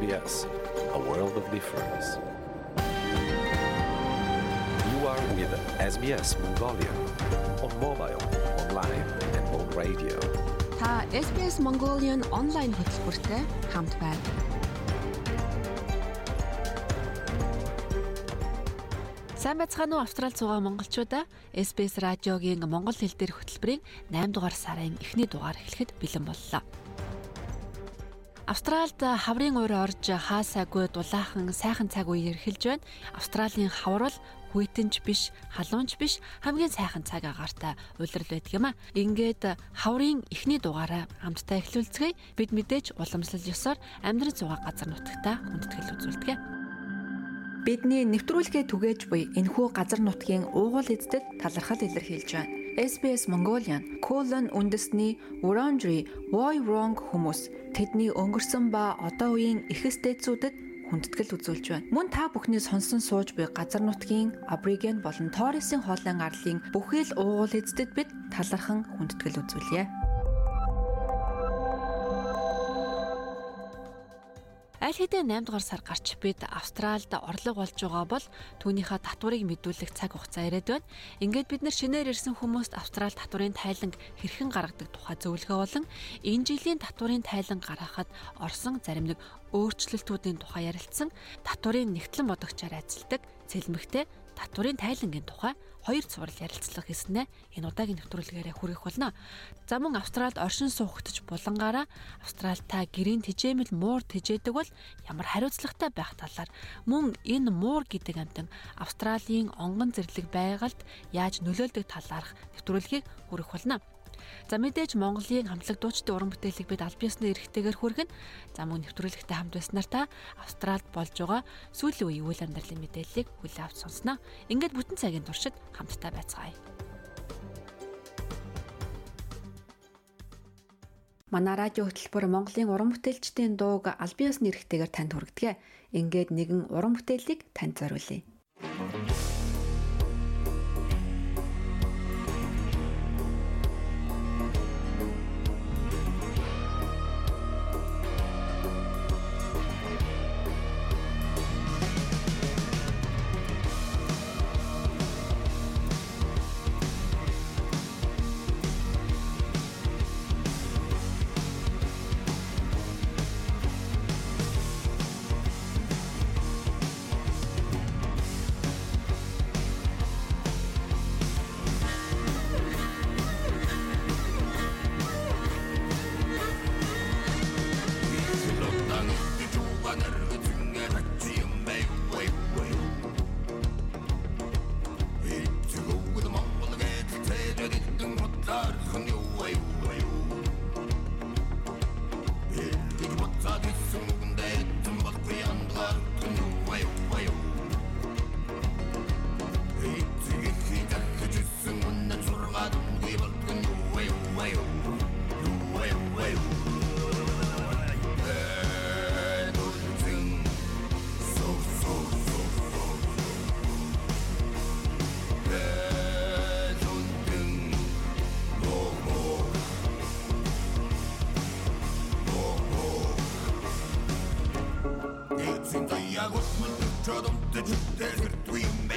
SBS, a world of difference. You are with SBS Mongolia on mobile, online, and on radio. Та SBS Mongolian онлайн хөтөлбөртэй хамт байна. Сайн байцгаана уу Австрал цугаа монголчуудаа SBS радиогийн монгол хэл дээрх хөтөлбөрийн 8 дугаар сарын эхний дугаар эхлэхэд бэлэн боллоо. Австралид хаврын уур орж хаасаагүй дулаахан сайхан цаг үе эрхэлж байна. Австралийн хаврал хүйтэнч биш, халуунч биш хамгийн сайхан цаг агаартай улирал байдаг юм а. Ингээд хаврын эхний дугаараа хамтдаа эхлүүлцгээе. Бид мэдээж уламжлал ёсоор амьдран зугаа газар нутагта хүндэтгэл үзүүлдэг. Бидний нэвтрүүлгээ түгээж буй энэхүү газар нутгийн уугуул эздэд талархал илэрхийлж байна. SBS Mongolian колон үндэсний Wurundjeri Woi Wurrung хүмүүс тэдний өнгөрсөн ба одоо үеийн эхэстэйцүүдэд хүндэтгэл үзүүлж байна. Мөн та бүхний сонсон сууж буй газар нутгийн Абориген болон Торресын хоолын арлын бүхэл уугуул эздэд бид талархан хүндэтгэл үзүүлье. Аль хэдийн 8 дугаар сар гарч бид Австральд орлого болж байгаа бол түүнийхээ татварыг мэдүүлэх цаг хугацаа ирээд байна. Ингээд бид нар шинээр ирсэн хүмүүст Австрал татварын тайланг хэрхэн гаргадаг тухай зөвлөгөө болон энэ жилийн татварын тайланг гаргахад орсон зарим нэг өөрчлөлтүүдийн тухай ярилцсан татварын нэгтлэн бодогчаар ажилладаг цэлмэгтэй татварын тайлангийн тухай хоёр цуврал ярилцлага хийснээр энэ удаагийн нэвтрүүлгээрээ хүргэх болно. За мөн Австралид оршин суугтж булангаараа Австрал та гэрийн тижээмэл муур тижээдэг бол ямар хариуцлагатай байх талаар мөн энэ муур гэдэг амтан Австралийн онгон зэрлэг байгальд яаж нөлөөлдөг талаарх нэвтрүүлгийг хүргэх болно. За мэдээж Монголын хамтлаг дуучдын уран бүтээлийг бид аль биесны эрхтэйгээр хүргэн. За мөн нэвтрүүлэгтэй хамт байснаар та Австралид болж байгаа сүүлийн үеийн үйл амьдралын мэдээллийг хүлээн авч сонсноо. Ингээд бүтэн цагийн туршид хамтдаа байцгаая. Манай радио хөтөлбөр Монголын уран бүтээлчдийн дууг аль биесны эрхтэйгээр танд хүргэдэг. Ингээд нэгэн уран бүтээлийг танд зориулъя. Jordan, the Jordan, between.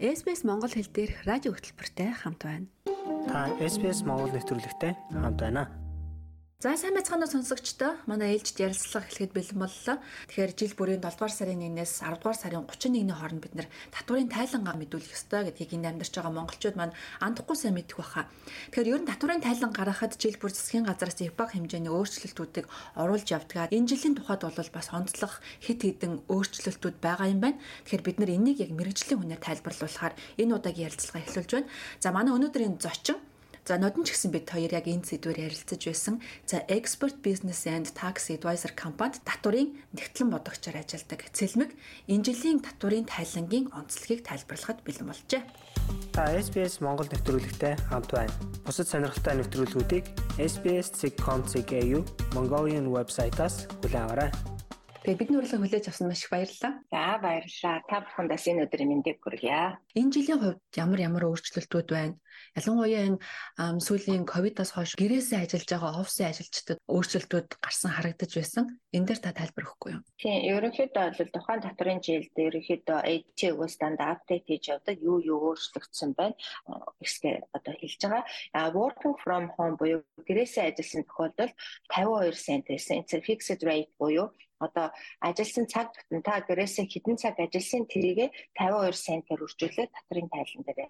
SBS Монгол хэл дээрх радио хөтөлбөртэй хамт байна. Та SBS Монгол нэвтрүүлэгтэй хамт байна. За сайн байцгаана уу сонсогчдоо. Манай ээлжид ярилцлага эхлэхэд бэлэн боллоо. Тэгэхээр жил бүрийн 7 дугаар сарын 1-ээс 10 дугаар сарын 31-ний хооронд бид нэр татварын тайлангаа мэдүүлэх ёстой гэдгийг энд амьдарч байгаа монголчууд маань андахгүй сайн мэдэх баха. Тэгэхээр ер нь татварын тайлан гаргахад жил бүр засгийн газраас их баг хэмжээний өөрчлөлтүүдийг оруулж явдгаа. Энэ жилийн тухайд бол бас онцлог хит хитэн өөрчлөлтүүд байгаа юм байна. Тэгэхээр бид нар энийг яг мэрэгжлийн хүнээр тайлбарлуулахаар энэ удаагийн ярилцлага эхлүүлж байна. За манай өнөөдрийн зочин За нодон ч гэсэн бид хоёр яг энэ сэдвээр ярилцаж байсан. За Expert Business and Tax Advisor компанид татварын нэгтлэн бодогчоор ажилладаг Цэлмэг энэ жилийн татварын тайлангийн онцлогийг тайлбарлахад бэлэн болжээ. Та SBS Монгол нэвтрүүлэгтэй хамт байна. Бусад сонирхолтой нэвтрүүлгүүдийг SBS.com.cg Mongolian вебсайтаас хүлээн аваарай. Тэгээ бидний урилгыг хүлээж авсан маш их баярлалаа. За баярлалаа. Та бүхэндээ энэ өдрийн мэндийг хүргье. Энэ жилийн хувьд ямар ямар өөрчлөлтүүд байна? Ялангуяа энэ сүүлийн ковидоос хойш гэрээсээ ажиллаж байгаа офисын ажилчдад өөрчлөлтүүд гарсан харагдаж байсан. Энэ дээр та тайлбар өгөхгүй юу? Тийм, ерөнхийдөө бол тухайн татварын жилд ерөнхийдөө AT-г стандарт апдейт хийж явдаг юу юу өөрчлөгдсөн байна гэсгээ одоо хэлж байгаа. А working from home буюу гэрээсээ ажилласан тохиолдолд 52 цент байсан. Fixed rate буюу одоо ажилласан цаг тутамдаа гэрээсээ хэдэн цаг ажилласан тэрийгэ 52 центээр үржүүлээд татрын тайлан дээр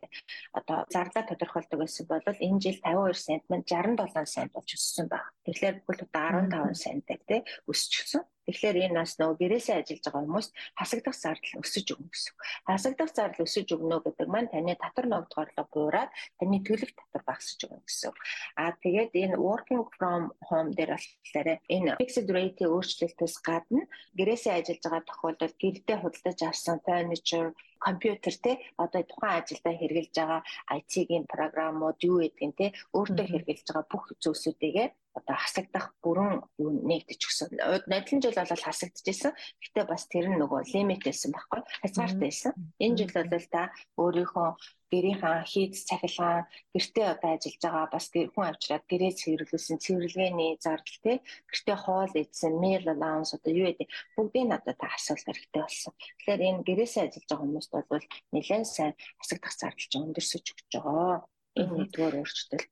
одоо зарлаа тодорхойлдог байсан бол энэ жил 52 цент маань 67 цент болж өссөн байна. Тэгэхээр бүхэл удаа 15 центээр тий өсчихсөн. Тэгэхээр энэ нас нөгөө гэрээсээ ажиллаж байгаа хүмүүст хасагдах зардал өсөж өгнө гэсэн. Хасагдах зардал өсөж өгнө гэдэг маань таны татвар ногдгоорлого буураад таны төлөх татвар багасж өгнө гэсэн. Аа тэгээд энэ working from home дээр болохоор энэ fixed rate-ийн өөрчлөлтөөс гадна гэрээсээ ажиллаж байгаа тохиолдолд гэрдээ худалдаж авсан furniture компьютер те одоо тухайн ажилдаа хэрэгжилж байгаа IT-ийн програмууд юу гэдгийг те өөртөө хэрэгжилж байгаа бүх зүйлсүүдийгээ одоо хасагдах бүрэн юу нэгдэж өгсөн. Нодлон жил бол хасагдчихсан. Гэтэ бас тэр нь нөгөө лимит байсан байхгүй. Хязгаартай байсан. Энэ жил бол та өөрийнхөө гэрийнхаа хийц цахилгаан гэртээ одоо ажиллаж байгаа бас хүн авчраад гэрээ цэвэрлүүлсэн цэвэрлэгээний зардал тий гэртээ хоол идсэн meal allowance одоо юу гэдэг бүгдийг надад та асуулт хэрэгтэй болсон. Тэгэхээр энэ гэрээсээ ажиллаж байгаа хүмүүст бол нэлээд сайн асагдах зардал ч өндөрсөж өгч байгаа. Энэ нэгдүгээр өөрчлөлт.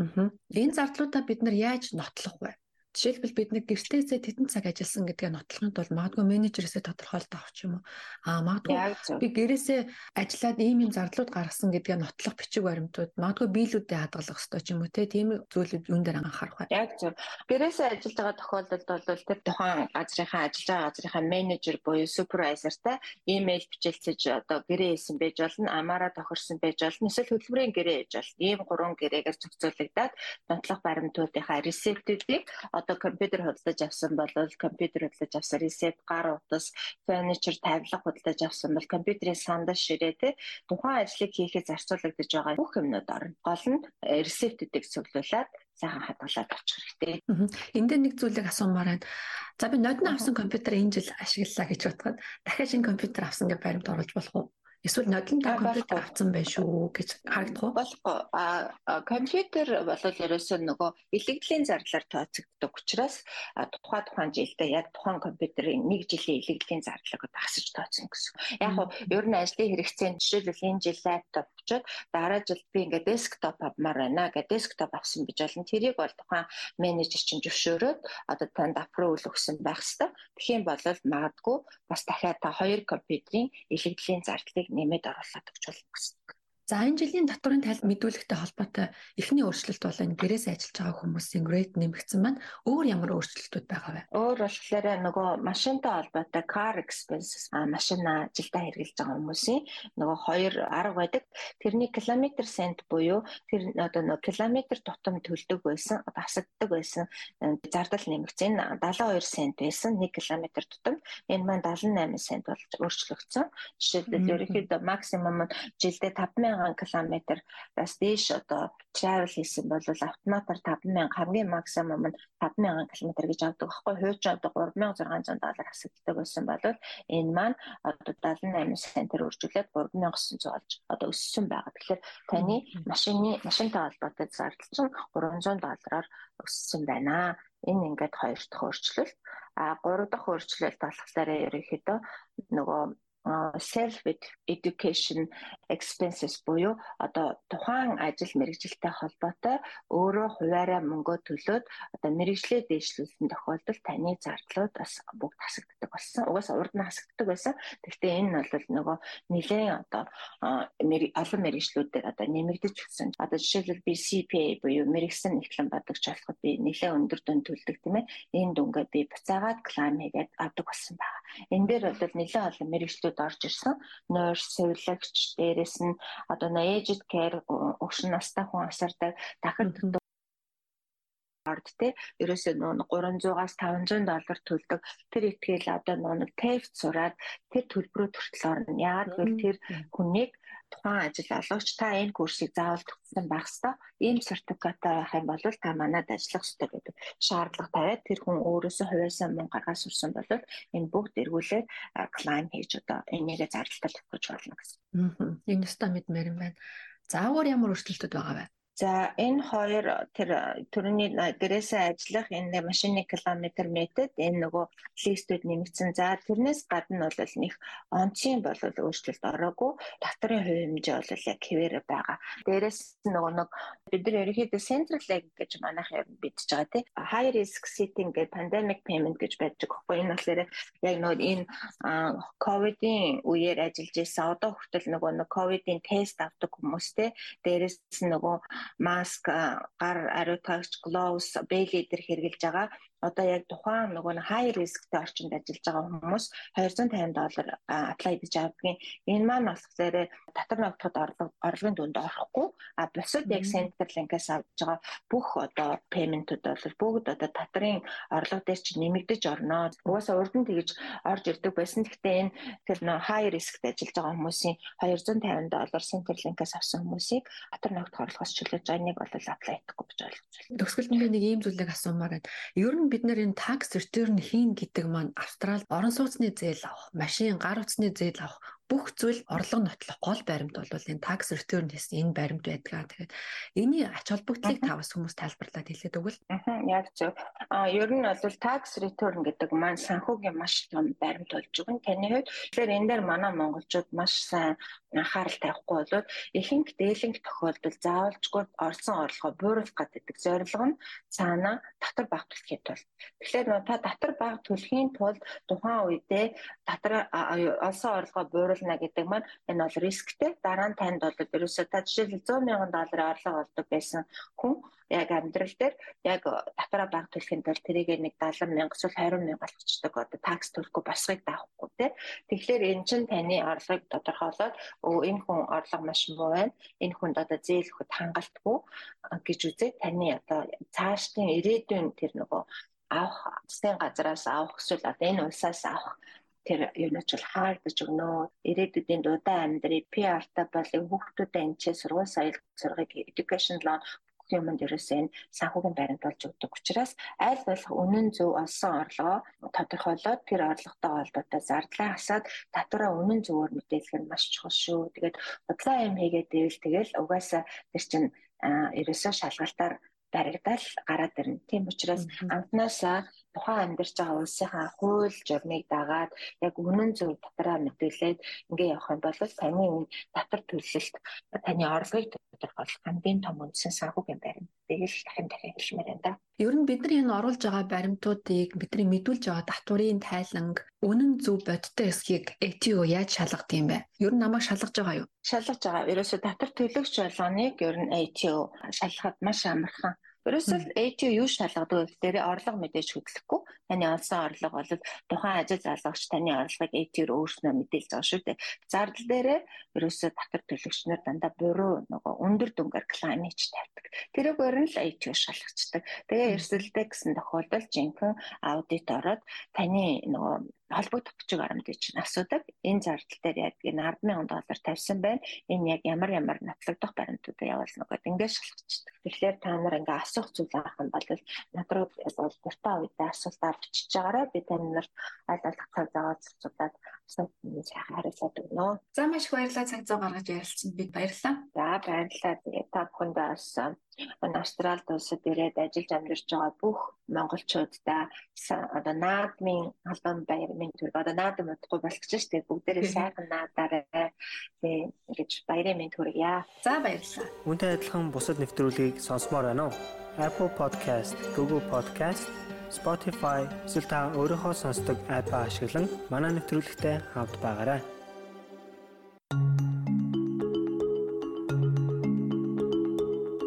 Аа. Энэ зардлуудаа бид нар яаж нотлох вэ? Жишээлбэл бид нэг гэртээсээ тэдэн цаг ажилласан гэдгээ нотлохын тулд магадгүй менежерээсээ тодорхойлт авах юм уу? Аа магадгүй би гэрээсээ ажиллаад ийм ийм зардлууд гаргасан гэдгээ нотлох бичиг баримтууд магадгүй биелүүдэд хадгалах хэрэгтэй ч юм уу те тийм зүйлүүд юун дээр анхаарах вэ? Яг зөв. Гэрээсээ ажиллаж байгаа тохиолдолд бол тэр тухайн газрынхаа ажиллаж байгаа газрынхаа менежер буюу супервайзертай имэйл бичилцэж одоо гэрээ хийсэн байж болно, амаараа тохирсон байж болно, эсвэл хөдөлмөрийн гэрээ хийж болно. Ийм гурван гэрээгээс зохицуулагдаад нотлох баримтуудынхаа ресептүүдийг одоо компьютер худалдаж авсан бол компьютер худалдаж авсан ресепт гар утас фурничер тавилга худалдаж авсан бол компьютерийн сандал ширээ те тухайн ажлыг хийхэд зарцуулагдаж байгаа бүх юмнууд орно. Гол нь э, ресептүүдийг цуглуулад сайхан хадгалаад авчих хэрэгтэй. Энд дээр нэг зүйлийг асуумаар байна. За би нодны авсан компьютер энэ жил ашиглалаа гэж бодоход дахиад шинэ компьютер авсан гэж баримт оруулж болох уу? Эсвэл нодлон та компьютер авсан байх шүү гэж харагдах уу? Болохгүй. А компьютер бол ерөөсөө нөгөө илэгдлийн зардлаар тооцогддог учраас тухайн тухайн жилдээ яг тухайн компьютерийн нэг жилийн илэгдлийн зардлыг багасж тооцсон гэсэн. Яг нь ер нь ажлын хэрэгцээ жишээлбэл энэ жил лаптоп очоод дараа жил би ингээд десктоп авмаар байна гэдэг десктоп авсан гэж болно. Тэрийг бол тухайн менежер чинь зөвшөөрөөд одоо танд аппров өгсөн байх хэвээр. Тэгхийн бол магадгүй бас дахиад та хоёр компьютерийн илэгдлийн зардлыг нэмээд оруулаад өгч болно гэсэн. За энэ жилийн татварын тал мэдүүлэгтэй холбоотой эхний өөрчлөлт бол энэ гэрээс ажиллаж байгаа хүмүүсийн rate нэмэгдсэн байна. Өөр ямар өөрчлөлтүүд байгаа вэ? Өөр болохоор нөгөө машинтай холбоотой car expenses а машина ажилдаа хэрэглэж байгаа хүмүүсийн нөгөө хоёр арга байдаг. Тэрний километр цент буюу тэр одоо нөгөө километр тутам төлдөг байсан, одоо хасагддаг байсан зардал нэмэгдсэн. 72 цент байсан 1 км тутам. Энэ маань 78 цент болж өөрчлөгдсөн. Жишээлбэл ерөнхийдөө максимум жилдээ 5000 км-аас дээш одоо travel хийсэн бол автоматар 5000 хамгийн максимум нь 5000 км гэж авдаг байхгүй хууч одоо 3600 доллар хасагддаг байсан бол энэ маань одоо 78 центээр үржүүлээд 3900 болж одоо өссөн байгаа. Тэгэхээр таны машины машинтай холбоотой зардал чинь 300 доллараар өссөн байна. Энэ ингээд хоёр дахь өөрчлөлт. А гурав дахь өөрчлөлт болохоор ерөнхийдөө нөгөө self education expenses буюу одоо тухайн ажил мэргэжилтэй холбоотой өөрөө хуваараа мөнгө төлөөд одоо мэрэгжлээ дэвшлүүлсэн тохиолдолд таны зардлууд бас бүгд хасагддаг болсон. Угаасаа урд нь хасагддаг байсан. Гэхдээ энэ нь бол нөгөө нэлээд одоо олон мэрэгжлүүдээр одоо нэмэгдэж өгсөн. Одоо жишээлбэл би CPA буюу мэрэгсэн нэгтлэн бодогч болоход би нэлээд өндөр дүн төлдөг тийм ээ. Энэ дүнгээ би буцаагаад клайм хийгээд авдаг болсон байна. Энэ дээр бол нэлээд олон мэрэгжлүүд орж ирсэн. Nurse, цэвэрлэгч, дээрэс нь одоо aged care өгшин настай хүн асардаг дахин орд те ерөөсөө нөө 300-аас 500 доллар төлдөг тэр ихтгэл одоо нөө TAFE сураад тэр төлбөрөөр хүртэл орно. Яагаад гэвэл тэр хүнийг тухайн ажил олгогч та энэ курсыг заавал төгссөн байх ёстой. Ийм сертификаттай байх юм бол та манад ажиллах ёстой гэдэг шаардлага тавиад тэр хүн өөрөөсөө хувьяасаа мөнгө гаргаж сурсан бол энэ бүгд эргүүлээд клайм хийж одоо энийгээ зардалтаар тавьж болно гэсэн. Аа. Энэ өстой мэдмээр юм байна. Заавар ямар өөрчлөлтүүд байгаа вэ? За энэ хоёр тэр төрөний гэрээсээ ажиллах энэ машины километр метод энэ нөгөө листүүд нэмэгдсэн. За тэрнээс гадна бол нэг онцгийн бол өөрчлөлт ороогүй. Татрын хувь хэмжээ бол яг хэвээр байгаа. Дээрээс нөгөө нэг бид нар ерөнхийдөө central leg гэж манайх бидж байгаа тий. High risk setting гэх pandemic payment гэж байдаг. Энэ болохоор яг нөгөө энэ ковидын үеэр ажиллаж байсан одоо хүртэл нөгөө нэг ковидын тест авдаг хүмүүстэй дээрээс нөгөө маск гар ариутгаач gloves бэлээ дээр хэрглэж байгаа одоо яг тухайн нөгөө high riskтэй орчинд ажиллаж байгаа хүмүүс 250 доллар apply гэж авдгийн энэ маань болохоор татвар ногдоход орлогын дүнд орохгүй а бусад яг Centerlink-аас авж байгаа бүх одоо payment-ууд бол бүгд одоо татварын орлого дээр чи нэмэгдэж орно. Угаасаа урд нь тэгж орж ирдэг байсан. Гэхдээ энэ тэр high riskтэй ажиллаж байгаа хүмүүсийн 250 доллар Centerlink-аас авсан хүмүүсийг татвар ногдох орлогоос чөлөөж байгаа нэг бол apply хийхгүй гэж ойлгож байна. Төгсгөлд нэг ийм зүйлийг асуумаар байна. Ер нь бид нэр энэ tax return хийн гэдэг маань Австрал орон сууцны зээл авах, машин гар утасны зээл авах бүх зүйл орлого нотлох гол баримт бол энэ tax return гэсэн энэ баримт байдаг. Тэгэхээр энэний ач холбогдлыг тавас хүмүүс тайлбарлаад хэлээд өгвөл. Аа яг зөв. Аа ер нь бол tax return гэдэг маань санхүүгийн маш том баримт болж байгаа. Таны хувьд тэгэхээр энэ дээр манай монголчууд маш сайн анхаарал тавихгүй болоод ихэнх дээлэнх тохиолдолд заавалжгүй орсон орлогоо бууруулах гэдэг зорилго нь цаана татвар баг төлөхийн тулд. Тэгэхээр та татвар баг төлөхийн тулд тухайн үедээ татвар олсон орлогоо бууруулна гэдэг маань энэ бол рисктэй. Дараа нь танд бол ерөөсөө та жишээлбэл 100 сая долларын орлого олдог байсан хүн яг амьдрал дээр яг татвараа баг төлөхийн тулд тэрийг нэг 70 мянга эсвэл 20 мянга болгочдөг одоо такс төлөхгүй босгыг даахгүй тий. Тэгэхээр эн чинь таны орлогыг тодорхойлоод өө энэ хүн орлого маш муу байна. Энэ хүнд одоо зээл өгөхөд хангалтгүй гэж үзээд таны одоо цаашдын ирээдүйн тэр нөгөө авах засгийн газраас авах эсвэл одоо энэ улсаас авах тэр юунаач бол хаагдаж өгнө. Ирээдүйдийн дудаа амьдрий PR-та болон хүүхдүүдэд энэ ч сургууль соёл сургыг education loan юмд ерөөсөө энэ санхүүгийн баримт болж өгдөг учраас аль болох үнэн зөв олсон орлогоо тодорхойлоод тэр орлоготой холбоотой зардлаа хасаад татвараа үнэн зөвөөр мэдээлэх нь маш чухал шүү. Тэгээд бодлоо юм хийгээд ивэл тэгэл угаасаа тэр чинь ерөөсөө шалгалтаар баригдал гараад ирнэ. Тийм учраас анхнаасаа тухайн амьдарч байгаа улсынхаа хууль журмыг дагаад яг үнэн зөв татраа мэдээлээд ингээ явах юм бол таны татвар төлөлт таны орлогыг тодорхойлох хамгийн том үндсэн санхүүгийн баримт. Тэгэл дахин дахин хэлмээр байна да. Ер нь бид нар энэ оруулж байгаа баримтуудыг бидний мэдүүлж байгаа татварын тайланг үнэн зөв бодтой эсхийг ATO яаж шалгах юм бэ? Ер нь намайг шалгаж байгаа юу? Шалгаж байгаа. Ерөөсө татвар төлөгч болгоныг ер нь ATO шалгахад маш амархан Ерөөсөл ATO юу шалгадаг вэ гэхээр орлого мэдээж хөдлөхгүй. Таны олсон орлого бол тухайн ажил залгагч таны орлогыг ATO-р өөрснөө мэдээлж байгаа шүү дээ. Зардал дээрээ ерөөсөө татвар төлөгчнөр дандаа буруу нөгөө өндөр дүнгээр клайм хийж тавьдаг. Тэрүүгээр нь л ATO шалгацдаг. Тэгээ эрсдэлтэй гэсэн тохиолдолд жинхэнэ аудит ороод таны нөгөө холбогдох бичиг баримтыг чинь асуудаг. Энэ зардал дээр энэ 100000 доллар тавьсан байна. Энэ яг ямар ямар нотлогдох баримтуудыг явуулна гэдэг ингээд шалгачдаг. Тэгэхээр та нар ингээ асуух зүйл авах юм бол надруу бол дуртай үедээ асуултаар бичиж байгаарай. Би тань нарт аль цаг зав зурцуулаад асуултанд сайхан хариулаад өгнө. За маш их баярлалаа цаг зав гаргаж ярилцсан бид баярлалаа. За баярлалаа. Тэгээ та бүхэндээ бас энэ Австралид улсад ирээд ажиллаж амьдарч байгаа бүх монголчуудаа одоо наадмын албан баярын төрөг одоо наадам удахгүй болгож штэ бүгдээрээ сайхан наадаарай тийм ингэж баярын мэд хүргье. За баярлалаа. Үүнтэй адилхан бусад нэвтрүүлгийг сонсомоор байна уу? Apple Podcast, Google Podcast, Spotify эсвэл та өөрийнхөө сонсдог апп ашиглан манай нэвтрүүлэгтэй хавд байгаарай.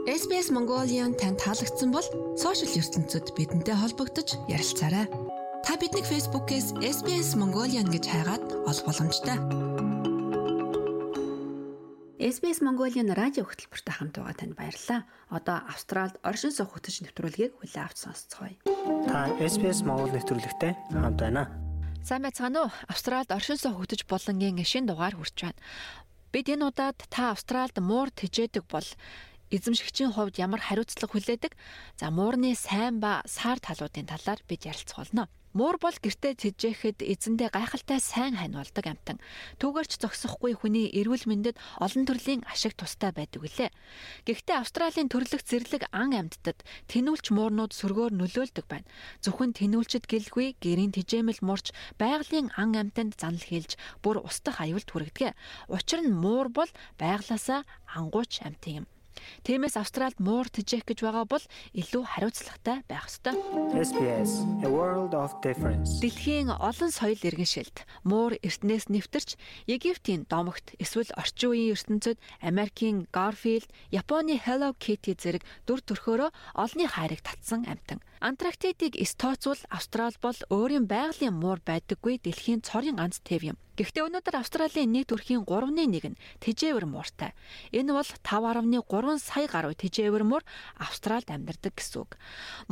SBS Mongolian танд таалагдсан бол сошиал ертөнцид бидэнтэй холбогдож ярилцаарай. Та биднийг Facebook-ээс SBS Mongolian гэж хайгаад олох боломжтой. SBS Mongolian радио хөтөлбөртэй хамт байгаа танд баярлалаа. Одоо Австралид оршин суух хөтөч нэвтрүүлгийг хүлээн авч сонсцгоё. Та SBS Монгол нэвтрүүлэгтэй хамт байна. Сайн байцгаана уу? Австралид оршин суух хөтөч болонгийн шинэ дугаар хүрч байна. Бид энэ удаад та Австралид муур тэжээдэг бол эзэмшигчийн хувьд ямар хариуцлага хүлээдэг? За муурны сайн ба саар талуудын талаар бид ярилцах болно. Муур бол гэртээ тэжээхэд эзэндээ гайхалтай сайн хань болдог амтан. Түүгээрч зогсохгүй хүний эрүүл мэндэд олон төрлийн ашиг тустай байдаг үлээ. Гэхдээ Австралийн төрлөх зэрлэг ан амьтдад тэнүүлч муурнууд сөргөөр нөлөөлдөг байна. Зөвхөн тэнүүлчд гэлгүй гэрийн тэжээмэл мурч байгалийн ан амьтанд занал хийлж бүр устдах аюулт хүргэдэг. Учир нь муур бол байглаасаа ангууч амт юм. Тиймээс Австралид муур тэжээх гэж байгаа бол илүү хариуцлагатай байх ёстой. SBS A World of Difference. Дэлхийн олон соёл иргэншилд муур эртнээс нэвтэрч Египтийн домогт эсвэл орчин үеийн ертөнцид Америкийн Garfield, Японы Hello Kitty зэрэг дүр төрхөөрөө олонний хайрыг татсан амтан. Антарктидыг эс тооцвол Австрали бол өөрийн байгалийн муур байдаггүй дэлхийн цорын ганц тэв юм. Гэхдээ өнөөдөр Австралийн нийт төрхийн 3.1 нь тэжээвэр мууртай. Энэ бол 5.3 сая гаруй тэжээвэр муур Австралид амьдардаг гэсэн үг.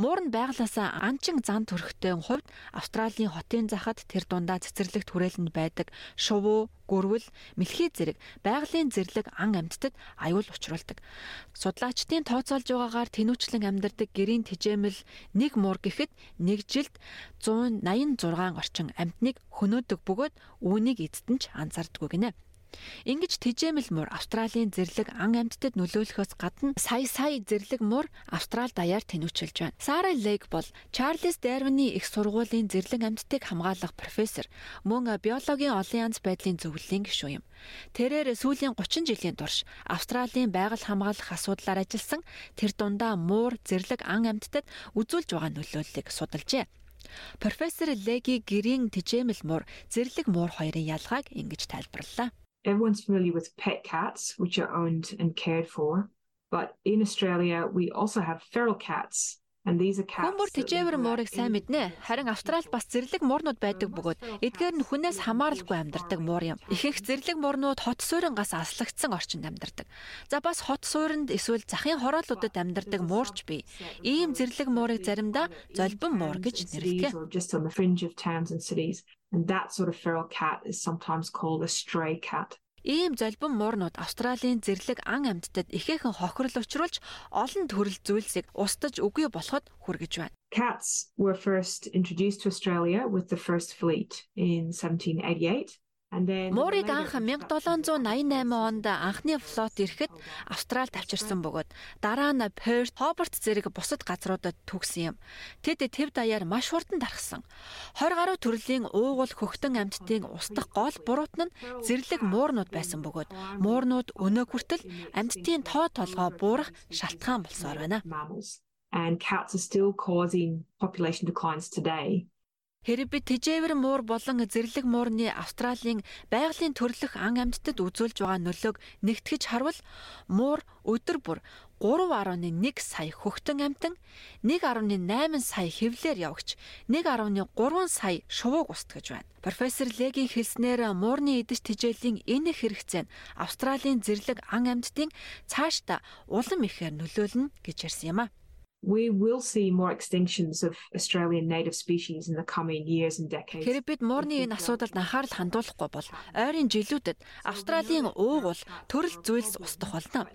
Муур нь байглаасаа анчин зан төрхтэй хувьд Австралийн хотын захад тэр дундаа цэцэрлэгт хүрээлэнд байдаг шувуу, гөрвөл, мэлхий зэрэг байгалийн зэрлэг ан амьтдад аюул учруулдаг. Судлаачдын тооцоолж байгаагаар тэнүүчлэн амьдардаг гэрийн тэжээмэл нэг муур гэхэд нэг жилд 186 орчим амьтныг хөнөөдөг бөгөөд үүнийг эцэд нь ч анзаардаггүй гинэ. Ингиж тэжээмэл муур Австралийн зэрлэг ан амьтдад нөлөөлөхөөс гадна сая сая зэрлэг муур Австрал даяар тэнүүчилж байна. Сара Лейк бол Чарльз Дарвины их сургуулийн зэрлэг амьтдыг хамгаалах профессор, мөн биологийн олон янз байдлын зөвлөлийн гишүүн юм. Тэрээр сүүлийн 30 жилийн турш Австралийн байгаль хамгаалах асуудлаар ажилласан тэр дундаа муур зэрлэг ан амьтдад үзүүлж байгаа нөлөөллийг судалжээ. Профессор Леги гэрийн тэжээмэл муур, зэрлэг муур хоёрын ялгааг ингэж тайлбарллаа everyone's familiar with pet cats, which are owned and cared for. But in Australia, we also have feral cats. Хүмүүр тэжээвэр муурыг сайн мэднэ. Харин Австралид бас зэрлэг муурнууд байдаг бөгөөд эдгээр нь хүнээс хамааралгүй амьдардаг муур юм. Ихэнх зэрлэг муурнууд хот суурингаас аслагдсан орчинд амьдардаг. За бас хот суурьнд эсвэл захын хороолуудад амьдардаг муурч бий. Ийм зэрлэг муурыг заримдаа золбон муур гэж нэрлэдэг. And that sort of feral cat is sometimes called a stray cat. Ийм золбон муурнууд Австралийн зэрлэг ан амьтдад ихээхэн хохирол учруулж олон төрөл зүйлсийг устж үгүй болоход хүргэж байна. Cats were first introduced to Australia with the first fleet in 1788 Муурыг анх 1788 онд анхны флот ирэхэд Австралид авчирсан бөгөөд дараа нь Перт, Хобарт зэрэг бусад газруудад төгсөн юм. Тэд тэв даяар маш хурдан тархсан. 20 гаруй төрлийн уугуул хөхтөн амьтдын устдах гол буруутан нь зэрлэг муурнууд байсан бөгөөд муурнууд өнөө хүртэл амьтдын тоо толгой буурах шалтгаан болсоор байна. And cats are still causing population declines today. Хэрэг би тэжээвэр муур болон зэрлэг муурны Австралийн байгалийн төрлөх ан амьтдад үзүүлж байгаа нөлөөг нэгтгэж харвал муур өдөр бүр 3.1 сая хөхтөн амтан 1.8 сая хевлэр явагч 1.3 сая шувууг устгаж байна. Профессор Легийн хэлснээр муурны идэж тижээлийн энэ хэрэгцээ нь Австралийн зэрлэг ан амьтдын цаашдаа улам ихээр нөлөөлнө гэж ярьсан юм а. We will see more extinctions of Australian native species in the coming years and decades. Хэрэг бид муурны энэ асуудалд анхаарал хандуулахгүй бол ойрын жилүүдэд Австралийн уугуул төрөл зүйлс устдах болно.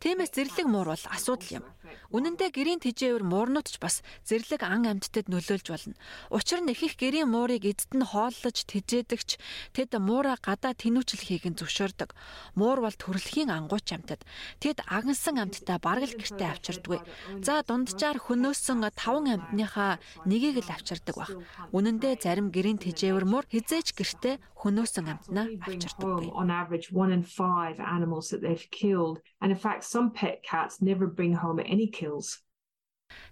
Тиймээс зэрлэг муур бол асуудал юм. Үнэн дээр гэрийн тэжээвэр муурнууд ч бас зэрлэг ан амьтдад нөлөөлж болно. Учир нь их их гэрийн муурыг эзэд нь хооллож тэжээдэгч тэд муура гадаа тэнүүчлэхийг нь зөвшөөрдөг. Муур бол төрөлхийн ангууч амьтад. Тэд агнсан амьтдаа бараг л гэртээ авчирдгүй. За дунджаар хөнөөсөн 5 амьтныхаа нэгийг л авчирдаг баг. Үнэн дээр зарим гэрийн тэжээвэр мөр хизээч гэртээ хөнөөсөн амьтнаа авчирдаг. On average 1 in 5 animals that they've killed and in fact some pet cats never bring home any kills.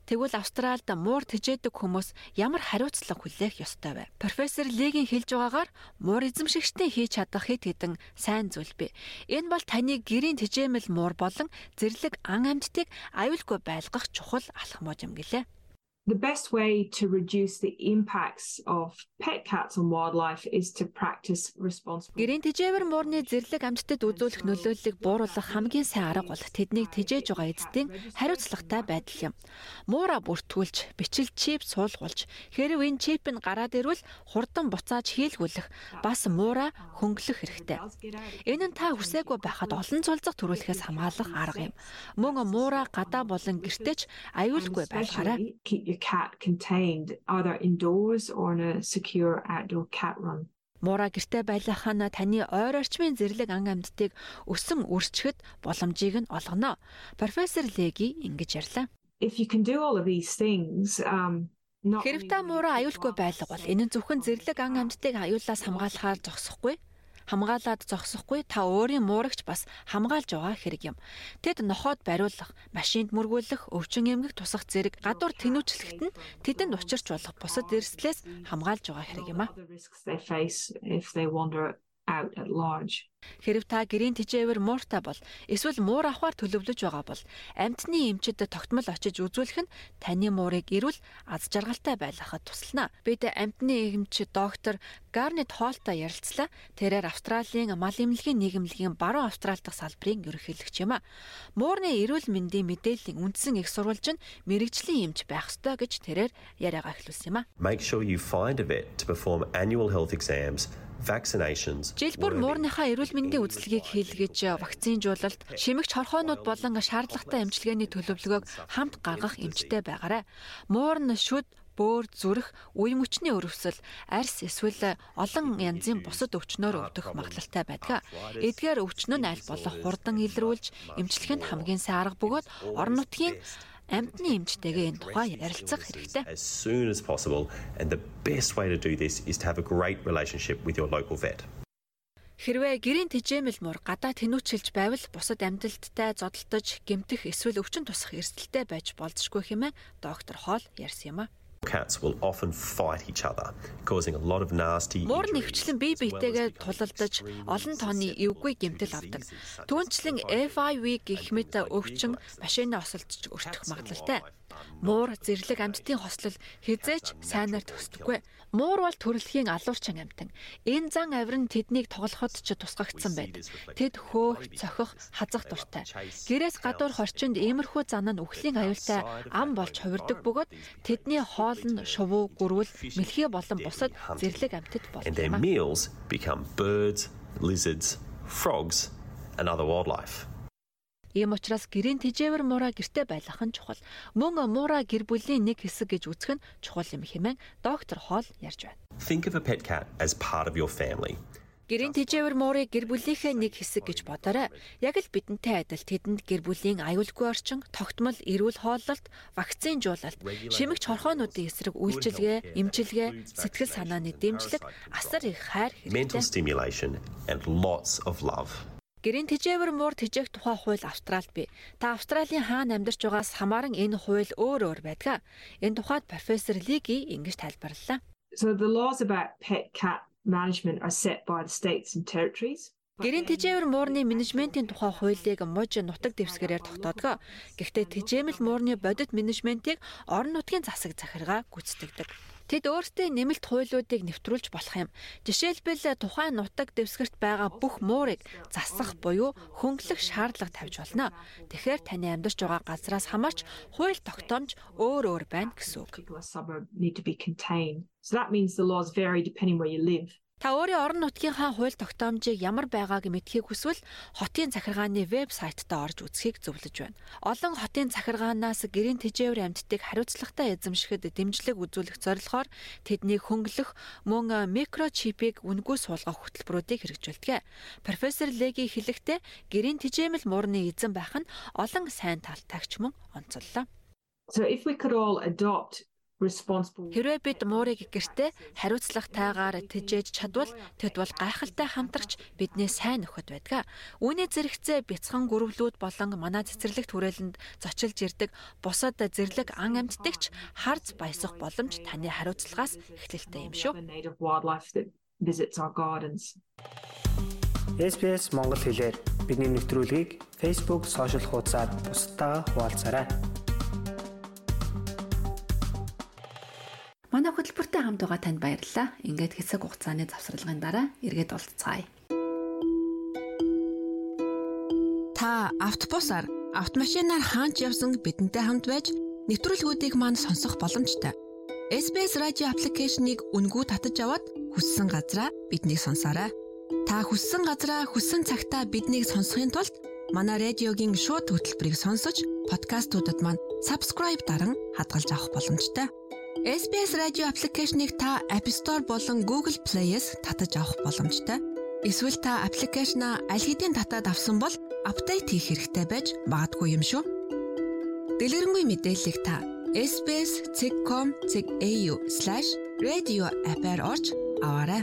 Тэгвэл Австральд муур тэжээдэг хүмүүс ямар хариуцлага хүлээх ёстой вэ? Профессор Лигийн хэлж байгаагаар муур эзэмшигчтэй хийж чадах хэд хэдэн сайн зүйл бий. Энэ бол таны гэрийн тэжээмэл муур болон зэрлэг ан амьтдыг аюулгүй байлгах чухал алхмууд юм гэлээ. The best way to reduce the impacts of pet cats on wildlife is to practice responsible. Гэрийн тэжээвэр муурны зэрлэг амьтдад үзүүлэх нөлөөллийг бууруулах хамгийн сайн арга бол тэднийг тэжээж байгаа эзэдийн хариуцлагатай байдал юм. Муура бүртгүүлж, бичил чип суулгуулж, хэрв энэ чип нь гараад ирвэл хурдан буцааж хийлгүүлэх, бас муура хөнгөлөх хэрэгтэй. Энэ нь та хүсээгүй байхад олон цулцах төрүүлэхээс хамгаалах арга юм. Мөн муура гадаа болон гэртеж аюулгүй байгаарай cat contained either indoors or in a secure outdoor cat run. Муура гэрте байлгах нь таны ойр орчмын зэрлэг ан амьдтыг өсөн үрчгэд боломжийг нь олгоно. Профессор Леги ингэж ярьлаа. If you can do all of these things um Хэрэг та муура аюулгүй байлга бол энэ нь зөвхөн зэрлэг ан амьдтыг аюулаас хамгаалахаар зогсохгүй хамгаалаад зогсохгүй та өөрийн муурагч бас хамгаалж байгаа хэрэг юм. Тэд нохоод бариулах, машинд мөргүүлэх, өвчин эмгэх тусах зэрэг гадуур тэнүүчлэхэд нь тэдэнд учирч болох бусад эрсдлээс хамгаалж байгаа хэрэг юм а out at large. Хэрв та гэрийн тэжээвэр мууртай бол эсвэл муур авахар төлөвлөж байгаа бол амьтны эмчэд тогтмол очиж үзүүлэх нь таны муурыг эрүүл аз жаргалтай байлгахад туслана. Бид амьтны эмч доктор Гарнет Холтой ярилцлаа. Тэрээр Австралийн мал эмнэлгийн нийгэмлэгийн баруун Австрали дахь салбарын ерөнхийлөгч юм а. Муурны эрүүл мэндийн мэдээллийн үндсэн их сурвалж нь мэрэгжлийн эмч байх ёстой гэж тэрээр яриагаа эхлүүлсэн юм а. Make sure you find a vet to perform annual health exams vaccinations. Жилбүр муурныхаа эрүүл мэндийн үзлэгийг хийлгэж вакцинжуулалт, шимэгч хорхоонууд болон шаардлагатай эмчилгээний төлөвлөгөөг хамт гаргах эмчтэй байгаарай. Муурн шүд бөөр зүрх, үе мөчний өрөвсөл, арьс эсвэл олон янзын бусад өвчнөөр өвдөх магадлалтай байдаг. Эдгээр өвчнөө нь аль болох хурдан илрүүлж, эмчлэх нь хамгийн сайн арга бөгөөд орон нутгийн амьтны эмчтэйгээ энэ тухай ярилцах хэрэгтэй. As soon as possible and the best way to do this is to have a great relationship with your local vet. Хэрвээ гэрийн тэжээмэл муур гадаа тэнүүчилж байвал бусад амьдлалттай зодтолтож, гэмтэх эсвэл өвчин тусах эрсдэлтэй байж болзошгүй хэмээн доктор Хоол ярьсан юм а. Cats will often fight each other, causing a lot of nasty. Муур нэгчлэн бие биетэйгээ тулалдаж олон тооны эвгүй гэмтэл авдаг. Түүнчлэн FIV гэх мэт өвчин машины осолдож өртөх магадлалтай. Муур зэрлэг амьтдын хослол хизээч сайнаар төсдөггүй. Муур бол төрөлхийн алуурчин амьтан. Энэ зан авир нь тэднийг тоглоход ч тусгагдсан байдаг. Тэд хөөх, цохих, хазах дуртай. Гэрээс гадуур хорчинд иймэрхүү зан нь үхлийн аюултай ам болж хувирдаг бөгөөд тэдний хоол нь шувуу, гөрвөл, мэлхий болон бусад зэрлэг амьтад become birds, lizards, frogs and other wildlife. Ийм учраас гэрийн тэжээвэр муура гэрте байлгах нь чухал. Мөн муура гэр бүлийн нэг хэсэг гэж үзэх нь чухал юм хэмээн доктор Хоол ярьж байна. Think of a pet cat as part of your family. Гэрийн тэжээвэр муурыг гэр бүлийнхээ нэг хэсэг гэж бодоорой. Яг л бидэнтэй адил тэдэнд гэр бүлийн аюулгүй орчин, тогтмол эрүүл хооллолт, вакцинжуулалт, шимэгч хорхоонуудын эсрэг үйлчилгээ, эмчилгээ, сэтгэл санааны дэмжлэг, асар их хайр хэрэгтэй. Гэрийн тэжээвэр муур тэжээх тухай хууль Австралид бий. Та Австралийн хаана амьдарч байгаас хамааран энэ хууль өөр өөр байдаг. Энэ тухайд профессор Лиги ингэж тайлбарллаа. So the laws about pet cat management are set by the states and territories. Гэрийн тэжээвэр муурны менежментийн тухай хуулийг мужи нутаг дэвсгэрээр тогтоодгоо. Гэхдээ тэжээмэл муурны бодит менежментийг орон нутгийн засаг захиргаа гүйцэтгэдэг. Тэд өөрсдийн нэмэлт хуулиудыг нэвтрүүлж болох юм. Жишээлбэл тухайн нутаг дэвсгэрт байгаа бүх муурыг засах буюу хөнгөлөх шаардлага тавьж болно. Тэгэхээр таны амьдарч байгаа газраас хамаарч хууль тогтоомж өөр өөр байна гэсэн үг. So that means the laws vary depending where you live. Та өөрийн орон нутгийнхаа хууль тогтоомжийг ямар байгааг мэдхийг хүсвэл хотын захиргааны вебсайтаа орж үзхийг зөвлөж байна. Олон хотын захиргаанаас гэрийн тэжээвэр амьтдыг хариуцлагатай эзэмшихэд дэмжлэг үзүүлэх зорилгоор тэднийг хөнгөлөх мөн микрочипийг үнгүй суулгах хөтөлбөрүүдийг хэрэгжүүлдэг. Профессор Леги хэлэхдээ гэрийн тэжээмэл муурны эзэн байх нь олон сайн талтайгч мөн онцоллоо. So if we could all adopt Хэрвээ бид муурыг гэртээ хариуцлагатайгаар тэжээж чадвал тэд бол гайхалтай хамтрагч бидний сайн нөхөд байдаг. Үүний зэрэгцээ бяцхан гүрвлүүд болон манай цэцэрлэгт хүрээлэнд зочилж ирдэг бусад зэрлэг ан амьтдагч харц баясах боломж таны хариуцлагаас эхлэлтэй юм шүү. SPS Монгол хэлээр бидний нэвтрүүлгийг Facebook сошиал хуудасаар бусдаа хуваалцаарай. Манай хөтөлбөртэй хамт байгаа танд баярлалаа. Ингээд хэсэг хугацааны завсралгын дараа эргээд уулзцаая. Та автобусаар, автомашинаар хаач явсан бидэнтэй хамт байж нэвтрүүлгүүдийг манд сонсох боломжтой. SBS радио аппликейшнийг үнгүй татаж аваад хүссэн газраа биднийг сонсоорой. Та хүссэн газраа хүссэн цагтаа биднийг сонсохын тулд манай радиогийн шууд хөтөлбөрийг сонсож подкастуудад маань subscribe даран хадгалж авах боломжтой. SBS радио аппликейшнийг та App Store болон Google Play-с татаж авах боломжтой. Эсвэл та аппликейшнаа аль хэдийн татаад авсан бол апдейт хийх хэрэгтэй байж магадгүй юм шүү. Дэлгэрэнгүй мэдээллийг та SBS.com.au/radio app-аар орж аваарай.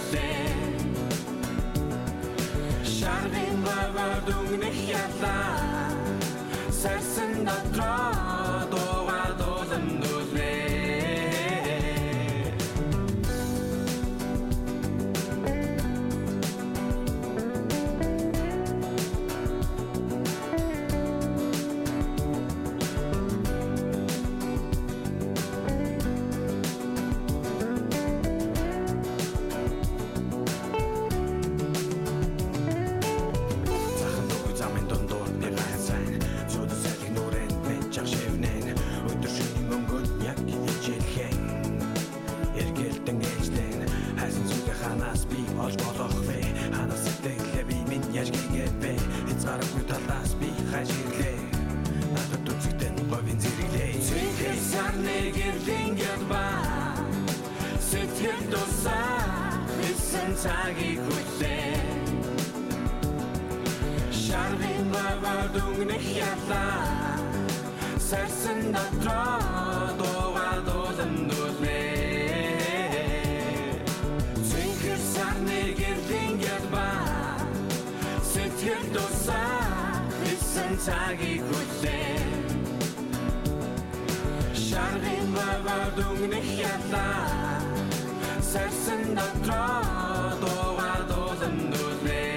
бавар дүнгэх ялаа Сарсан дотроо дууга Хисэн цагийг хүлээ? Шарвин бава дүнгнэх ялаа Сарсан дотроо дууга дуулан дуулээ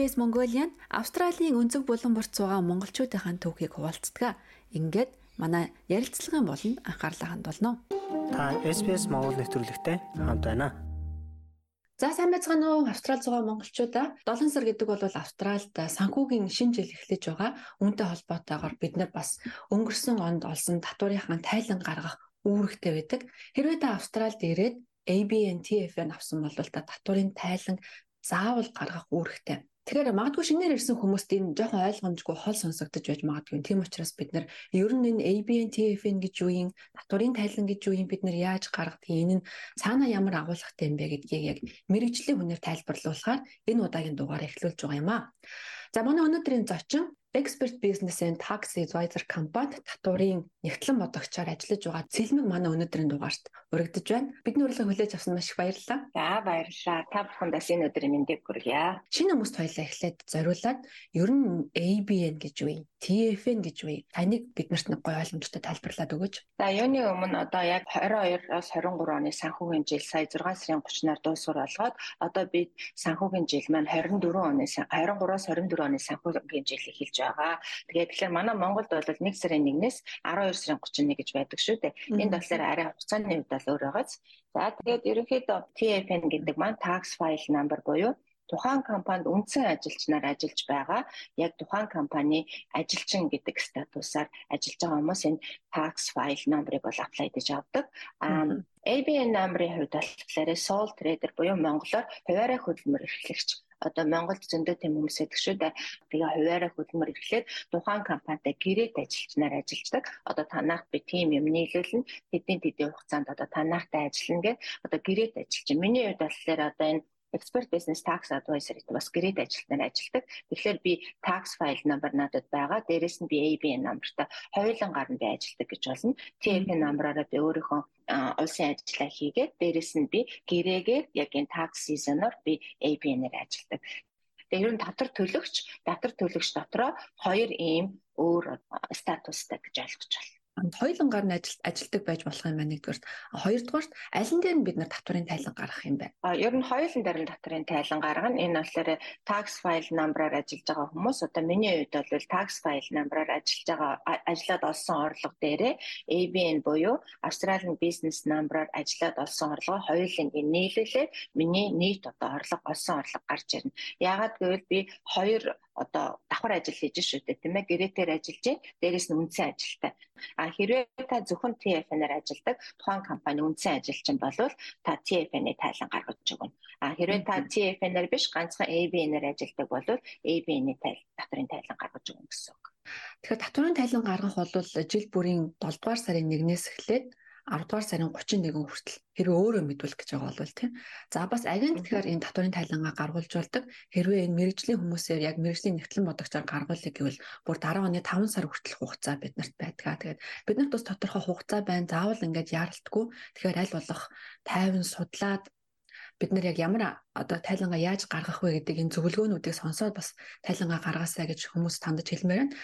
SBS Mongolian Австралийн өнцөг булан борт суугаа монголчуудынхаа төвхийг хуваалцдаг. Ингээд манай ярилцлагын болонд анхаарлаа хандуулно. Та SBS Монгол нэвтрүүлэгтэй хамт байна. За сайн байцгаана уу Австрал зугаа монголчуудаа 7 сар гэдэг бол Австралд санхүүгийн шинэ жил эхлэж байгаа. Үүнтэй холбоотойгоор бид нар бас өнгөрсөн онд олсон татварынхаа тайлан гаргах үүрэгтэй байдаг. Хэрвээ та Австралд ирээд ABNTF-ийг авсан бол та татварын тайлан заавал гаргах үүрэгтэй. Тэгэхээр магадгүй шинээр ирсэн хүмүүст энэ жоохон ойлгомжгүй хол сонсогдож байж магадгүй. Тийм учраас бид нар ер нь энэ ABNTF-ийн гэж юу юм, татварын тайлан гэж юу юм бид нар яаж гаргадгийг энэ нь цаана ямар агуулгатай юм бэ гэдгийг яг мэрэгжлийн хүнээр тайлбарлуулахаар энэ удаагийн дугаар эхлүүлж байгаа юм аа. За манай өнөөдрийн зочин Expert Business and Tax Advisor компанид татварын нэгтлэн бодогчоор ажиллаж байгаа Цэлмэг манай өнөөдрийн дугаарт урагдж байна. Бидний урилгыг хүлээж авсан маш их баярлалаа. За баярлалаа. Та бүхэндээ энэ өдрийн мэндийг хүргье. Шинэ хүмүүст хоёлаа эхлээд зориулаад ер нь ABN гэж юм? TFN гэж юм? Таныг биднэрт нэг гоё ойлгомжтой тайлбарлаад өгөөч. За юуны өмнө одоо яг 22-оос 23 оны санхүүгийн жил сая 6 сарын 30-наар дуусвар болгоод одоо бид санхүүгийн жил маань 24 оны 23-оос 24 оны санхүүгийн жил эхэлж байгаа. Тэгээд тэгэхээр манай Монголд бол 1 сарын 1-ээс 12 сарын 31 гэж байдаг шүү дээ. Энд болохоор арай хугацааны хувьд бол өөр байгааз. За тэгээд ерөнхийдөө TFN гэдэг маань tax file number буюу тухайн компанид үндсэн ажилчнаар ажиллаж байгаа яг тухайн компани ажилчин гэдэг статусаар ажиллаж байгаа хүмүүс энэ tax file number-ыг бол apply гэж авдаг. Аа ABN number-ын хувьд болохоор sole trader буюу монголоор хуваарай хөдөлмөр эрхлэгч одоо Монголд зөндөө тийм хүмүүс дээ. Тэгээ хуваарай хөдөлмөр эрхлээд тухайн компанитай гэрээт ажилчнаар ажилладаг. Одоо танах би тийм юм нийлүүлнэ. Тэдний тэдний хугацаанд одоо танахтай ажиллана гэж одоо гэрээт ажиллаж. Миний хувьд болохоор одоо энэ expert business tax advisor гэдэг бас гэрээд ажилтнаар ажилладаг. Тэгэхээр би tax file number надад байгаа. Дээрээс нь би ABN numberтай хоёулангаар нь би ажилладаг гэж болно. TFN number-аараа би өөрийнхөө улсын ажиллаа хийгээд дээрээс нь би гэрээгээр яг энэ tax season-оор би ABN-ээр ажилладаг. Тэгээ ер нь татвар төлөгч, татвар төлөгч дотроо хоёр ийм өөр статустай гэж ойлгож байна хоёулангаар нь ажил ажилдаг байж болох юм байна нэгдүгээр. Хоёрдугаарт аль нь дээр нь бид нар татварын тайлан гаргах юм бэ? А ер нь хоёулан дээр нь татварын тайлан гаргана. Энэ болохоор tax file number-аар ажиллаж байгаа хүмүүс одоо миний хувьд бол tax file number-аар ажиллаж байгаа ажиллаад олсон орлого дээрээ ABN буюу Australian Business Number-аар ажиллаад олсон орлого хоёуланг нийлүүлээд миний нийт одоо орлого олсон орлого гарч ирнэ. Яагаад гэвэл би хоёр одоо давхар ажил хийж шүү дээ тийм ээ гэрээтээр ажиллаж байна дээрэс нь үндсэн ажилтай. А хэрвээ та зөвхөн TFN-аар ажилладаг тухайн компани үндсэн ажилчин болвол та TFN-ийг тайлан гаргаж өгнө. А хэрвээ та TFN-аар биш ганцхан ABN-аар ажилладаг болвол ABN-ийг тайл татварын тайлан гаргаж өгнө гэсэн үг. Тэгэхээр татварын тайлан гаргах бол жил бүрийн 7 дугаар сарын 1-ээс эхлээд 10 дугаар сарын 31 хүртэл хэрвээ өөрөө мэдүүлэх гэж байгаа бол тийм. За бас агент тэгэхээр энэ татварын тайлангаа гаргуулж болдог. Хэрвээ энэ мэрэгжлийн хүмүүсээр яг мэрэгжлийн нэгтлэн бодогчоор гаргуулъя гэвэл бүр дараа оны 5 сар хүртэл хугацаа биднэрт байдгаа. Тэгээд биднэрт бас тодорхой хугацаа байна. Заавал ингээд яаралтгүй. Тэгэхээр аль болох тайван судлаад бид нар яг ямар одоо тайлангаа яаж гаргах вэ гэдэг энэ зөвлөгөөнүүдийг сонсоод бас тайлангаа гаргаасаа гэж хүмүүс тандж хэлмээр байна.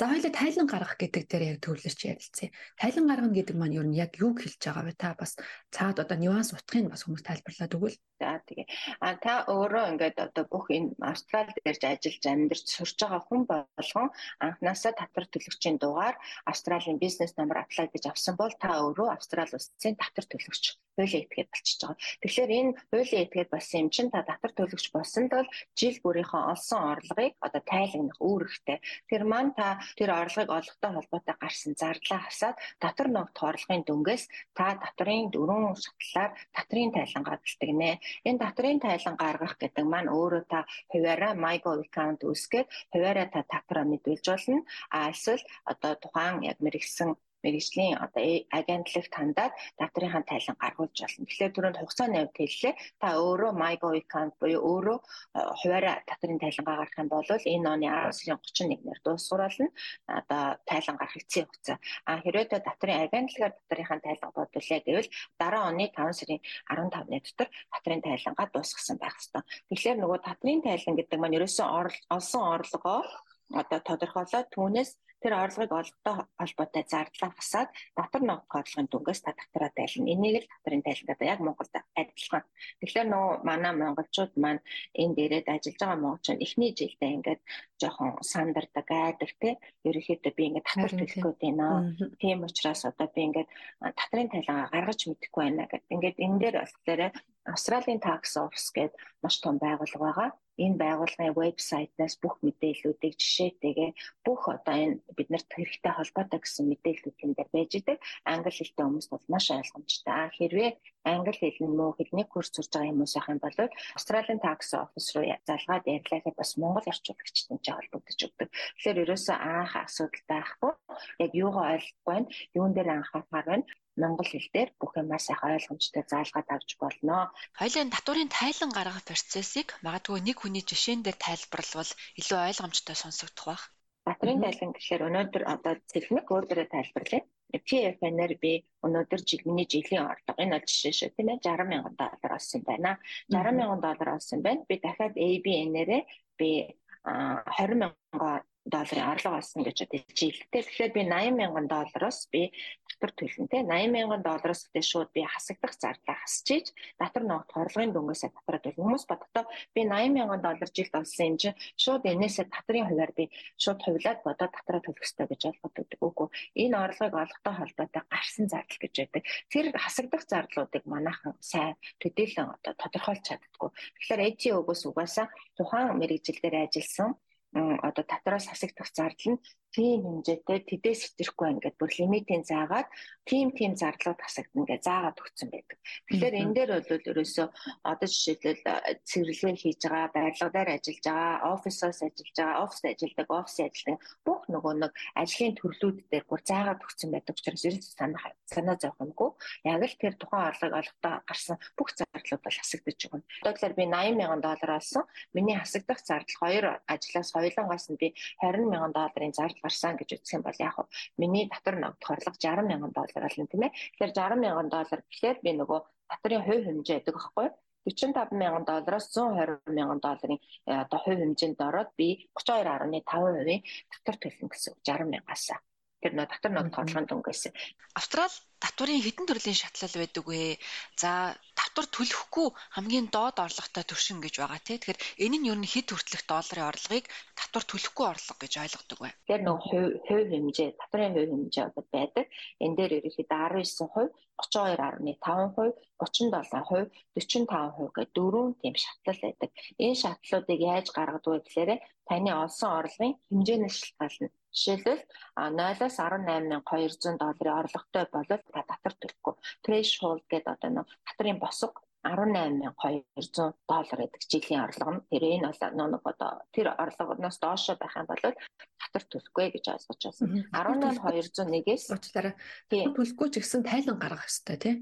За хоёлаа тайлан гаргах гэдэг дээр яг төвлөрч ярилцъя. Тайлан гаргана гэдэг маань юу нь яг юу хэлж байгаа вэ? Та бас цаад одоо нюанс утгыг бас хүмүүс тайлбарлаад өгвөл. За тэгээ. А та өөрөө ингээд одоо бүх энэ Австрали дээрж ажиллаж амьдарч сурч байгаа хүн болгон анханасаа татвар төлөгчийн дугаар Австралийн бизнес номер аплай гэж авсан бол та өөрөө Австрали улсын татвар төлөгч хуулийн этгээд болчихж байгаа. Тэгэхээр энэ хуулийн этгээд болсон юм чинь та татвар төлөгч болсонд бол жил бүрийнхөө олсон орлогыг одоо тайлагнах үүрэгтэй. Тэр маань та тэр орлогыг олохтой холбоотой гарсан зардлаа хасаад татвар ногт хорлохын дүнгээс та татварын дөрвөн шатлалаар татварын тайлан гадалдаг нэ. Энэ татварын тайлан гаргах гэдэг маань өөрөө та хуваараа MyGov account үүсгээд хуваараа та татвараа мэдүүлж болно. А эсвэл одоо тухайн яг мэрэгсэн мэрэгжлийн одоо агентлагт хандаад татврынхаа тайлан гаргуулж болно. Тэгэхээр түрүүнд хугацааны хувьд хэллээ. Та өөрөө MyGov account буюу өөрөө хуваараа татврын тайлангаа гаргах юм бол энэ оны 10 сарын 31-нд дуусгуулна. Одоо тайлан гарах эцсийн хугацаа. А хэрвээ та татврын агентлагаар татврынхаа тайлан бодволээ гэвэл дараа оны 5 сарын 15-ны дотор татврын тайлангаа дуусгасан байх ёстой. Тэгэхээр нөгөө татврын тайлан гэдэг маань ерөөсөн олсон орлогоо одоо тодорхойлоод түүнээс тэр орлогыг олохтой холбоотой зардлаа хасаад татвар ногд орлогын дүнгээс та татвараа тайлна. Энийг л татварын тайлбар яг Монголд адилхан. Тэгэхээр нөө манай монголчууд маань энэ дээрээд ажиллаж байгаа монголчууд эхний жилдээ ингээд жоохон сандардаг айдаг те. Ерөнхийдөө би ингээд татвар төлөх гээд байна. Тийм учраас одоо би ингээд татварын тайлгаа гаргаж мэдэхгүй байна гэдэг. Ингээд энэ дээр болохоор Австралийн tax office гэдэг маш том байгууллага байгаа энэ байгууллагын вебсайтаас бүх мэдээллүүдийг жишээтэйгээ бүх одоо энэ биднэрт хэрэгтэй холбоотой гэсэн мэдээллүүд энэ дээр байж идэг. Англи хэлтэй хүмүүс бол маш ойлгомжтой. Хэрвээ англи хэл нь муу хэлний курс сурж байгаа хүмүүс байх юм бол Australian Tax Office руу залгаад ярьлахад бас монгол орчуулагчтай холбогдож өгдөг. Тэгэхээр ерөөсөө анх асуудал байхгүй. Яг юугаа ойлгохгүй байна, юун дээр анхаарахаар байна монгол хэл дээр бүх юмаа сайхан ойлгомжтой заалгаад авч болно. Хоёлын татварын тайлан гаргах процессыг магадгүй нэг хүний жишээн дээр тайлбарлавал илүү ойлгомжтой сонсогдох байх. Татварын тайлан гэхээр өнөөдөр одоо цэрхмэг өөрөөрөө тайлбарлая. PFN-ээр би өнөөдөр жил миний жилийн орлого энэ бол жишээ шүү тийм ээ 60 мянган доллар олсон байна. 60 мянган доллар олсон байна. Би дахиад ABN-ээрээ би 20 мянган долларын орлого олсон гэж одоо жилдээ. Тэгэхээр би 80 мянган доллароос би татвар төлнө те 80 мянган доллароос гэдэг шууд би хасагдах зардал хасчиж татвар ногт хорлогын дөнгөөсөө татвар төлнө. Хүмүүс бодохдоо би 80 мянган доллар жилд олсон юм чинь шууд энээсээ татварын хуваар би шууд хувлаад бодоод татвараа төлөх ёстой гэж ойлгодог. Үгүй энэ орлогыг олохтой холбоотой гарсан зардал гэж байдаг. Тэр хасагдах зардлуудыг манайхан сайн төдийлөн одоо тодорхойлж чаддаггүй. Тэгэхээр ATO-гоос угаасаа тухайн мэрэгжилдээр ажилласан одоо татраас хасагдах зардал нь тийм хэмжээтэй тэдээс итерхгүй байна гэдээ бүр лимитийн заагаад тийм тийм зардлууд хасагдана гэж заагаад өгсөн байдаг. Тэгэхээр энэ дээр бол ерөөсөө одоо жишээлбэл цэвэрлэгээ хийж байгаа, дээр ажиллаж байгаа, офисоос ажиллаж байгаа, оффист ажилладаг, офисын ажилтан бүх нөгөө нэг ажлын төрлүүд дээр бүр заагаад өгсөн байдаг учраас ерөөсөө санаа санаа зовх юмгүй. Яг л тэр тухайн орлогыг олохдоо гарсан бүх зардлууд бол хасагдаж байгаа. Одоо тэгэхээр би 80 мянган доллар олсон. Миний хасагдах зардал хоёр ажлаас хоёулангаас нь би 20 мянган долларын зардал гарсан гэж үзэх юм бол яг хөө миний татвар ногдох орлого 60 мянган доллар болно тийм ээ. Тэгэхээр 60 мянган доллар гэхлээр би нөгөө татварын хувь хэмжээ гэдэг байхгүй юу? 45 мянган доллароос 120 мянган долларын одоо хувь хэмжээнд ороод би 32.5% татвар төлнө гэсэн үг 60 мянгаас. Тэр нөө татвар ногдох орлогын дүнгээс. Австрал татварын хэдэн төрлийн шатлал байдаг вэ? За татвар төлөхгүй хамгийн доод орлоготой түвшин гэж байгаа тий. Тэгэхээр энэ нь юу н хэд хүртэлх долларын орлогыг татвар төлөхгүй орлого гэж ойлгодог бай. Тэр нэг хувь хэмжээ, татварын хувь хэмжээ одоо байдаг. Энэ дээр ерөнхийдөө 19%, 32.5%, 37%, 45% гэх дөрвөн тийм шатлал байдаг. Энэ шатлалуудыг яаж гаргадаг вэ гэхээр таны олсон орлогын хэмжээнээс шалтгаална. Жишээлбэл 0-аас 18200 долларын орлоготой бол та татвар төлөхгүй. Threshold гэдэг одоо нэг татрын босго 18200 доллар гэдэг жилийн орлого нь. Тэр энэ бол нэг одоо тэр орлогоноос доошо байх юм бол татвар төлөхгүй гэж ойлгож байна. 18201-ээс уучлаарай. Тийм. Төлөхгүй ч гэсэн тайлан гаргах хэрэгтэй тий.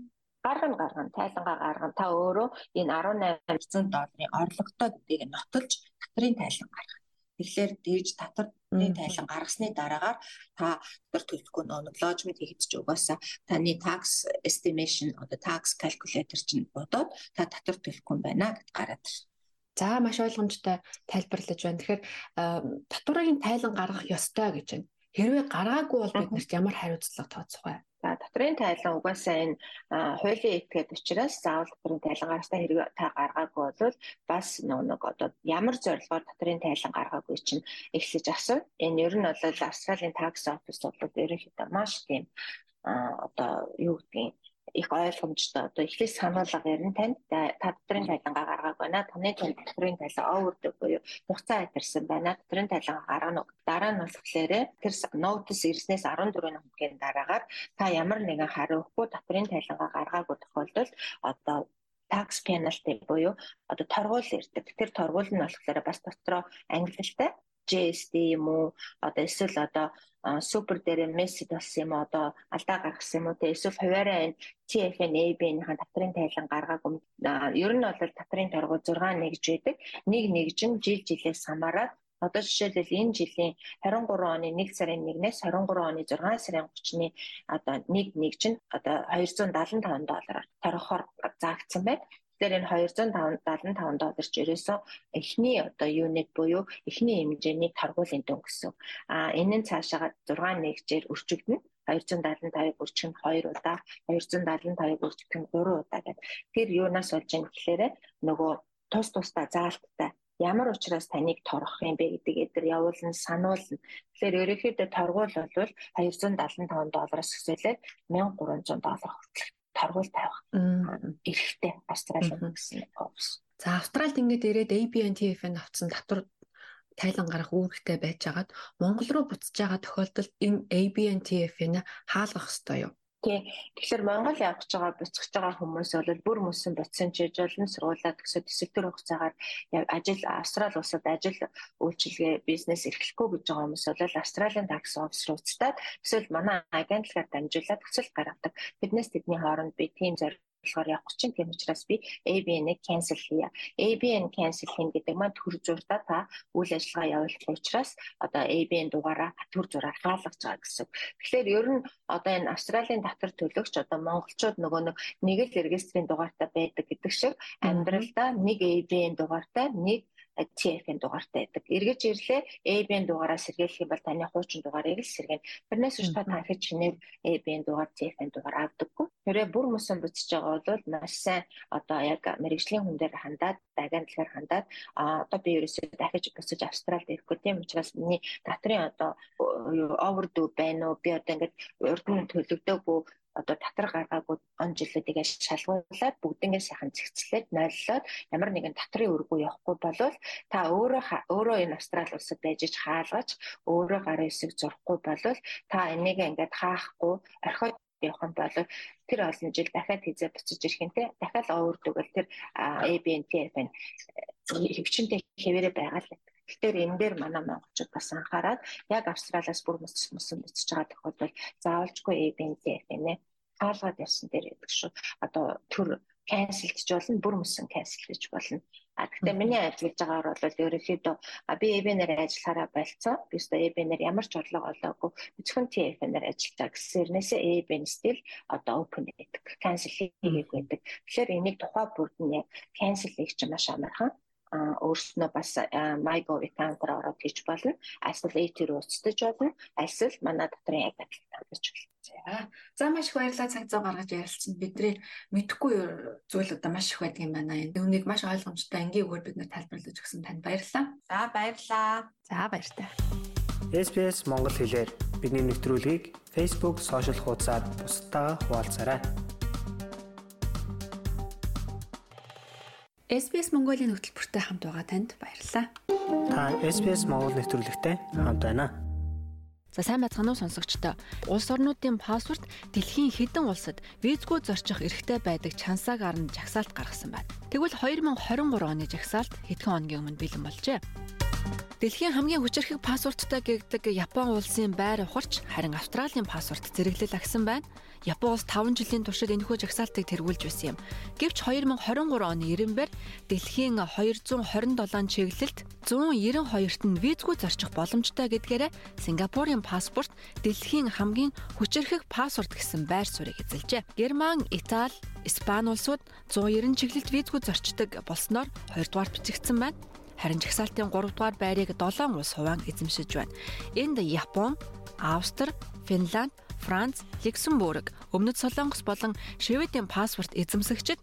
гаргана гаргана тайлангаа гаргана та өөрөө энэ 1800 долларын орлоготой гэдгийг нотолж татрын тайлан гаргана. Тэгэхээр дээж татварын тайлан гаргасны дараагаар та төлөхгүй нэг лojment хийгдэж угаасаа таны tax estimation одоо tax calculator чинь бодоод та татвар төлөхгүй юм байна гэд гараад ирнэ. За маш ойлгомжтой тайлбарлаж байна. Тэгэхээр а, татварын тайлан гаргах ёстой гэж байна. Хэрвээ гаргаагүй бол биднэрт ямар хариуцлага тооцох вэ? За татрын тайлан угаасаа энэ хуулийн этгээд учраас заавал татрын тайлан гаргахтаа хэрэг та гаргаагүй бол бас нэг нэг одоо ямар зорилгоор татрын тайлан гаргаагүй чинь эхлэж асуу. Энэ ер нь бол Австралийн такс офис бол ерөнхийдөө маш тийм одоо юу гэдгийг их ойлгомжтой одоо эхлээс сануулга ярина танд та татрын тайлангаа гаргааг байна. Таны танд татрын тайлан overдөг буюу хугацаа хэтэрсэн байна. Татрын тайлангаа гаргана. Дараа нь болохоор тэр notice ирснээс 14 хоногийн дараагаар та ямар нэгэн хариу өгөхгүй татрын тайлангаа гаргаагүй тохиолдолд одоо tax penalty буюу одоо торгуул ирдэг. Тэр торгуул нь болохоор бас дотроо ангилалтай JSD юм уу одоо эсвэл одоо супер дээр мессеж болсон юм одоо алдаа гаргасан юм уу? Те эсвэл хуваараа энэ TFN AB-ийн татрын тайлан гаргаагүй ер нь бол татрын торгууд 6 нэгж байдаг. Нэг нэгжин жил жилээс хамаарат. Одоо жишээлбэл энэ жилийн 23 оны 1 сарын 1-ээс 23 оны 6 сарын 30-ны одоо нэг нэг чинь одоо 275 доллараар торгохоор заагдсан байна. Тэгэхээр энэ 275 доллар ч ерөөсөө эхний одоо юнит буюу эхний хэмжээний торгуулийн дүн гэсэн. А энэ нь цаашаа 6 нэгжээр өрчигдөнө. 275-ыг өрчих нь 2 удаа, 275-ыг өрчих нь 3 удаа гэдэг. Тэр юунаас болж юм гэхээр нөгөө тус тусдаа заалттай ямар учраас таныг торгох юм бэ гэдгийг эдгээр явуулна сануулна. Тэгэхээр ерөнхийдөө торгуул бол 275 доллараас эхлээд 1300 доллар хүртэл торгуул тавих эрэхтэй Австралийн гэсэн офис. За Австральд ингээд ирээд ABNTF-ийн авцсан татвар тайлан гарах үүрэгтэй байжгаад Монгол руу буцаж байгаа тохиолдолд энэ ABNTF-ийг хаалгах ёстой юу? Тий. Тэгэхээр Монгол явж байгаа буцаж байгаа хүмүүс бол бүр мөсөн буцсан ч яж болно сургуулаа төгсөөд сэктор хугацаагаар ажил Австрали улсад ажил үйлчилгээ бизнес эрхлэхгүй гэж байгаа хүмүүс бол Австралийн такс офис руу уцтаад эсвэл манай агентлагаар дамжуулаад төсөл гаргадаг. Биднээс тэдний хооронд би тийм зорилго болохоор явах чинь тийм учраас би ABN-ыг cancel хийе. ABN cancel хийн гэдэг маань төр зуртаа та үйл ажиллагаа явуулах учраас одоо ABN дугаараа төр зураар хаалгаж байгаа гэсэн. Тэгэхээр ер нь одоо энэ Австралийн татвар төлөгч одоо монголчууд нөгөө нэг л регистрийн дугаартай байдаг гэдэг шиг амьдралдаа нэг ABN дугаартай нэг TF-ийн дугаартай байдаг. Эргэж ирлээ AB-ийн дугаараа сэргийлэх юм бол таны хуучин дугаарыг л сэргээн. Тэрнээс биш та танхид шинээр AB-ийн дугаар TF-ийн дугаар авдаггүй. Тэрээ бүр мөсөн буцаж байгаа бол маш сайн одоо яг мэрэгжлийн хүн дээр хандаад, агентлагаар хандаад а одоо би ерөөсөө дахиж буцаж Австралид ирэхгүй тийм учраас миний татрын одоо overdue байна уу? Би одоо ингээд урд нь төлөгдөөгүй одоо татвар гаргаагүй он жилүүдийг шалгуулад бүгднгээс сайхан зэгцлээд нойллоод ямар нэгэн татрын өргөө явахгүй болвол та өөрөө өөрөө энэ Австрали улсад байж хаалгаж өөрөө гарын хэсэг зурхгүй болвол та энийг ингээд хаахгүй орхиод явах юм бол тэр олон жил дахиад хизээ буцаж ирэх юм те дахиад өөртөөгөл тэр ABNTF нь хөвчөнтэй хэвээрээ байгаа л. Тэгэхээр энэ дээр манай монголчууд бас анхаарал яг Австралиас бүр мөс мөсөн буцаж байгаа тохиолдолд заавалжгүй ABNTF нэ хаалгаад явсан дээр байдаг шүү. Одоо төр cancel гэж болно, бүр мөсөн cancel гэж болно. А гэхдээ миний ажиллаж байгаагаар бол ерөнхийдөө би эбэнээр ажиллахаараа болцоо. Би өөртөө эбэнээр ямар ч орлого олоогүй. Зөвхөн TF-нээр ажиллаж байгаа гэсэрнээсээ эбэн стил одоо open гэдэг. Cancel хийгээд байдаг. Тэгэхээр энийг тухай бүрд нь cancel хийх чинь маш амархан өөрснөө бас MyGov account-аар ороод хийж болно. Эсвэл AT-ээр ууцтаж болно. Эсвэл манай дотрын агентлагт хандаж болно. За. За маш их баярлалаа цаг зав гаргаж ярилцсан. Бидний мэдхгүй зүйл одоо маш их байдаг юм байна. Энэ үнийг маш ойлгомжтой ангийн үгээр бид нэр тайлбарлаж өгсөн танд баярлалаа. За баярлалаа. За баяртай. SPS Монгол хэлээр бидний нэвтрүүлгийг Facebook сошиал хуудасаар бусдаа хуваалцаарай. SBS Mongolia хөтөлбөртэй хамт байгаа танд баярлалаа. Та SPS Монгол нэвтрүүлэгтэй хамт байна. За сайн байцгаана уу сонсогчдоо. Улс орнуудын паспорт дэлхийн хэдэн улсад визгүй зорчих эрхтэй байдаг чансааг арна жагсаалт гаргасан байна. Тэгвэл 2023 оны жагсаалт хэдхэн хоногийн өмнө бэлэн болжээ. Дэлхийн хамгийн хүчирхэг паспорттой гэгдэг Япон улсын байр ухарч харин Австралийн паспорт зэрэглэл агсан байна. Япон улс 5 жилийн туршид энэхүү жагсаалтыг тэргүүлж байсан юм. Гэвч 2023 оны ирэмбэр дэлхийн 227 чиглэлд 192-т нь визгүй зорчих боломжтой гэдгээрээ Сингапурын паспорт дэлхийн хамгийн хүчирхэг паспорт гэсэн байр суурийг эзэлжээ. Герман, Итали, Испани улсууд 190 чиглэлд визгүй зорчдог болсноор 2 дугаар бичигдсэн байна. Харин жагсаалтын 3 дугаар байрыг 7 улс хуваан эзэмшиж байна. Энд Япон, Австри, Финланд, Франц, Люксембург, Өмнөд Солонгос болон Шведийн паспорт эзэмсэгчид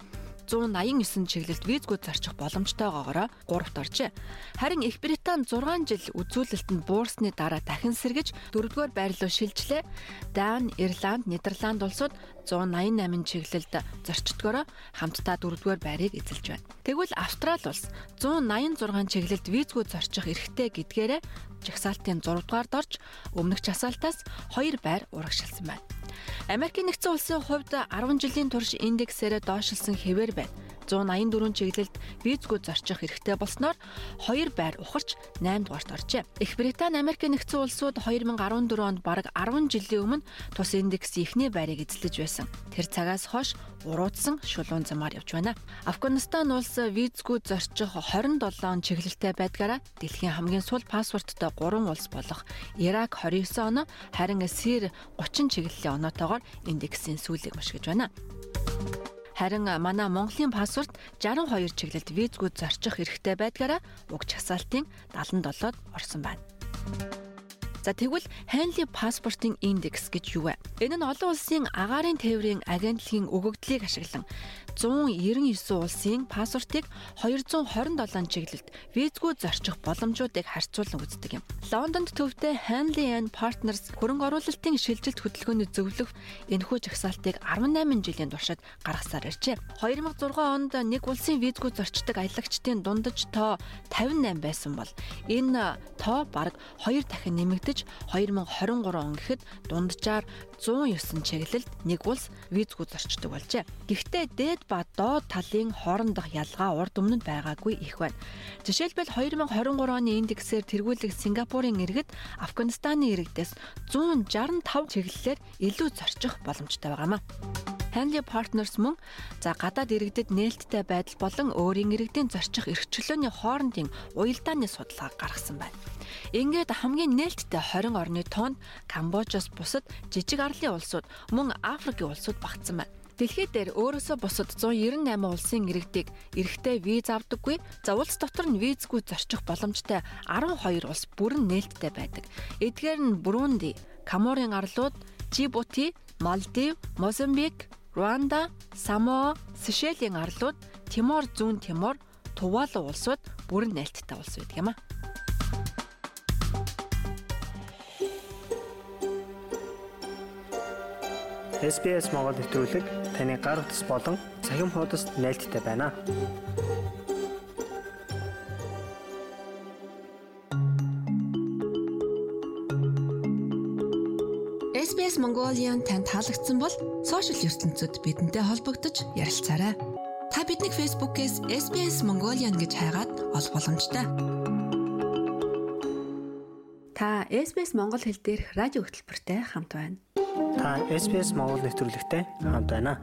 189 чиглэлд визгүй зарчих боломжтойгоогоор 3-т оржээ. Харин Их Британи 6 жил үзүүлэлтэнд буурсны дараа дахин сэргэж 4-р байр руу шилжлээ. Дани, Ирланд, Нидерланд улсууд 188 чиглэлд зорчдгоороо хамтдаа 4-р байрыг эзэлж байна. Тэгвэл Австрали улс 186 чиглэлд визгүй зорчих эрхтэй гэдгээрээ жагсаалтын 6 дугаард орж өмнөх жагсаалтаас 2 байр урагшилсан байна. Америкийн нэгдсэн улсын хувьд 10 жилийн турш индексээрээ доошилсон хэвээр байна. 184 чиглэлд визгүй зорчих хэрэгтэй болсноор 2 байр ухарч 8 дугаарт оржээ. Их Британи Америк нэгдсэн улсууд 2014 онд бараг 10 жилийн өмнө тус индекс ихний байрыг эзлэж байсан. Тэр цагаас хойш уруудсан шулуун замаар явж байна. Афганистан улс визгүй зорчих 27 чиглэлтэй байдгаараа дэлхийн хамгийн сул паспорттой 3 улс болох Ирак 29 оноо харин Сир 30 чиглэлийн оноотойгоор индексийн сүүлийг мушгиж байна. Харин манай Монголын паспорт 62 чиглэлд визгүй зорчих эрхтэй байдгаараа уг чагсаалтын 77-д орсон байна. За тэгвэл Хайнли паспортын индекс гэж юу вэ? Энэ нь олон улсын агаарын тээврийн агентлагийн өгөгдлийг ашиглан 199 улсын паспортыг 227 чиглэлд визгүй зорчих боломжуудыг харьцуулан үздэг юм. Лондонд төвтэй Hanley and Partners хөрөнгө оруулалтын шилжилт хөтөлбөрөний зөвлөх энэхүү жагсаалтыг 18 жилийн туршид гаргасаар иржээ. 2006 онд нэг улсын визгүй зорчдог аялагчдын дундаж тоо 58 байсан бол энэ тоо бараг 2 дахин нэмэгдэж 2023 он гэхэд дунджаар 109 чиглэлд нэг улс визгүй зорчдог болжээ. Гэхдээ дээд ба доод талын хоорондох ялгаа урд өмнө нь байгаагүй их байна. Жишээлбэл 2023 оны индексээр тэргүүлэх Сингапурын иргэд Афганистаны иргэдээс 165 чиглэлээр илүү зорчих боломжтой байгаамаа. Hanley Partners мөн за гадаад иргэдэд нээлттэй байдал болон өөрийн иргэдийн зорчих эрх чөлөөний хоорондын уялдааны судалгааг гаргасан байна. Ингээд хамгийн нээлттэй 20 орны тоонд Камбожоос бусад жижиг арлын улсууд мөн Африкийн улсууд багтсан байна. Дэлхий дээр өөрөөсөө бусад 198 улсын иргэдийг эрэхтэй виз авдаггүй. За улс дотор нь визгүй зорчих боломжтой 12 улс бүрэн нээлттэй байдаг. Эдгээр нь Бурунди, Каморын арлууд, Жибути, Малдив, Мозамбик, Руанда, Самоа, Сишелийн арлууд, Тимор зүүн Тимор, Тувалу улсууд бүрэн нээлттэй улс байдаг юм а. SBS Монгол нэвтрүүлэг таны гар утас болон цахим хуудасд нийлдэхтэй байна. SBS Mongolian танд таалагдсан бол сошиал ертөнцид бидэнтэй холбогдож ярилцаарай. Та биднийг Facebook-ээс SBS Mongolian гэж хайгаад олох боломжтой. Та SBS Монгол хэл дээрх радио хөтөлбөртэй хамт байна. Та SBS Монгол нэвтрүүлэгтэй хамт байна.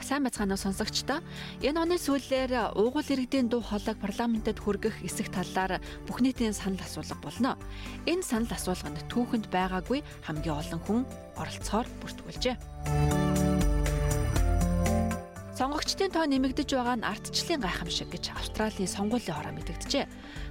сайн байцгаана уу сонсогчдоо. Энэ оны сүүлээр уугуул иргэдийн дуу хоолойг парламентэд хүргэх эсэх талаар бүх нийтийн санал асуулга болно. Энэ санал асуулганд түүхэнд байгаагүй хамгийн олон хүн оролцохоор бүртгүүлжээ. Сонгогчдын тоо нэмэгдэж байгаа нь ардчлалын гайхамшиг гэж Австралийн сонгуулийн хороо мэдэгджээ.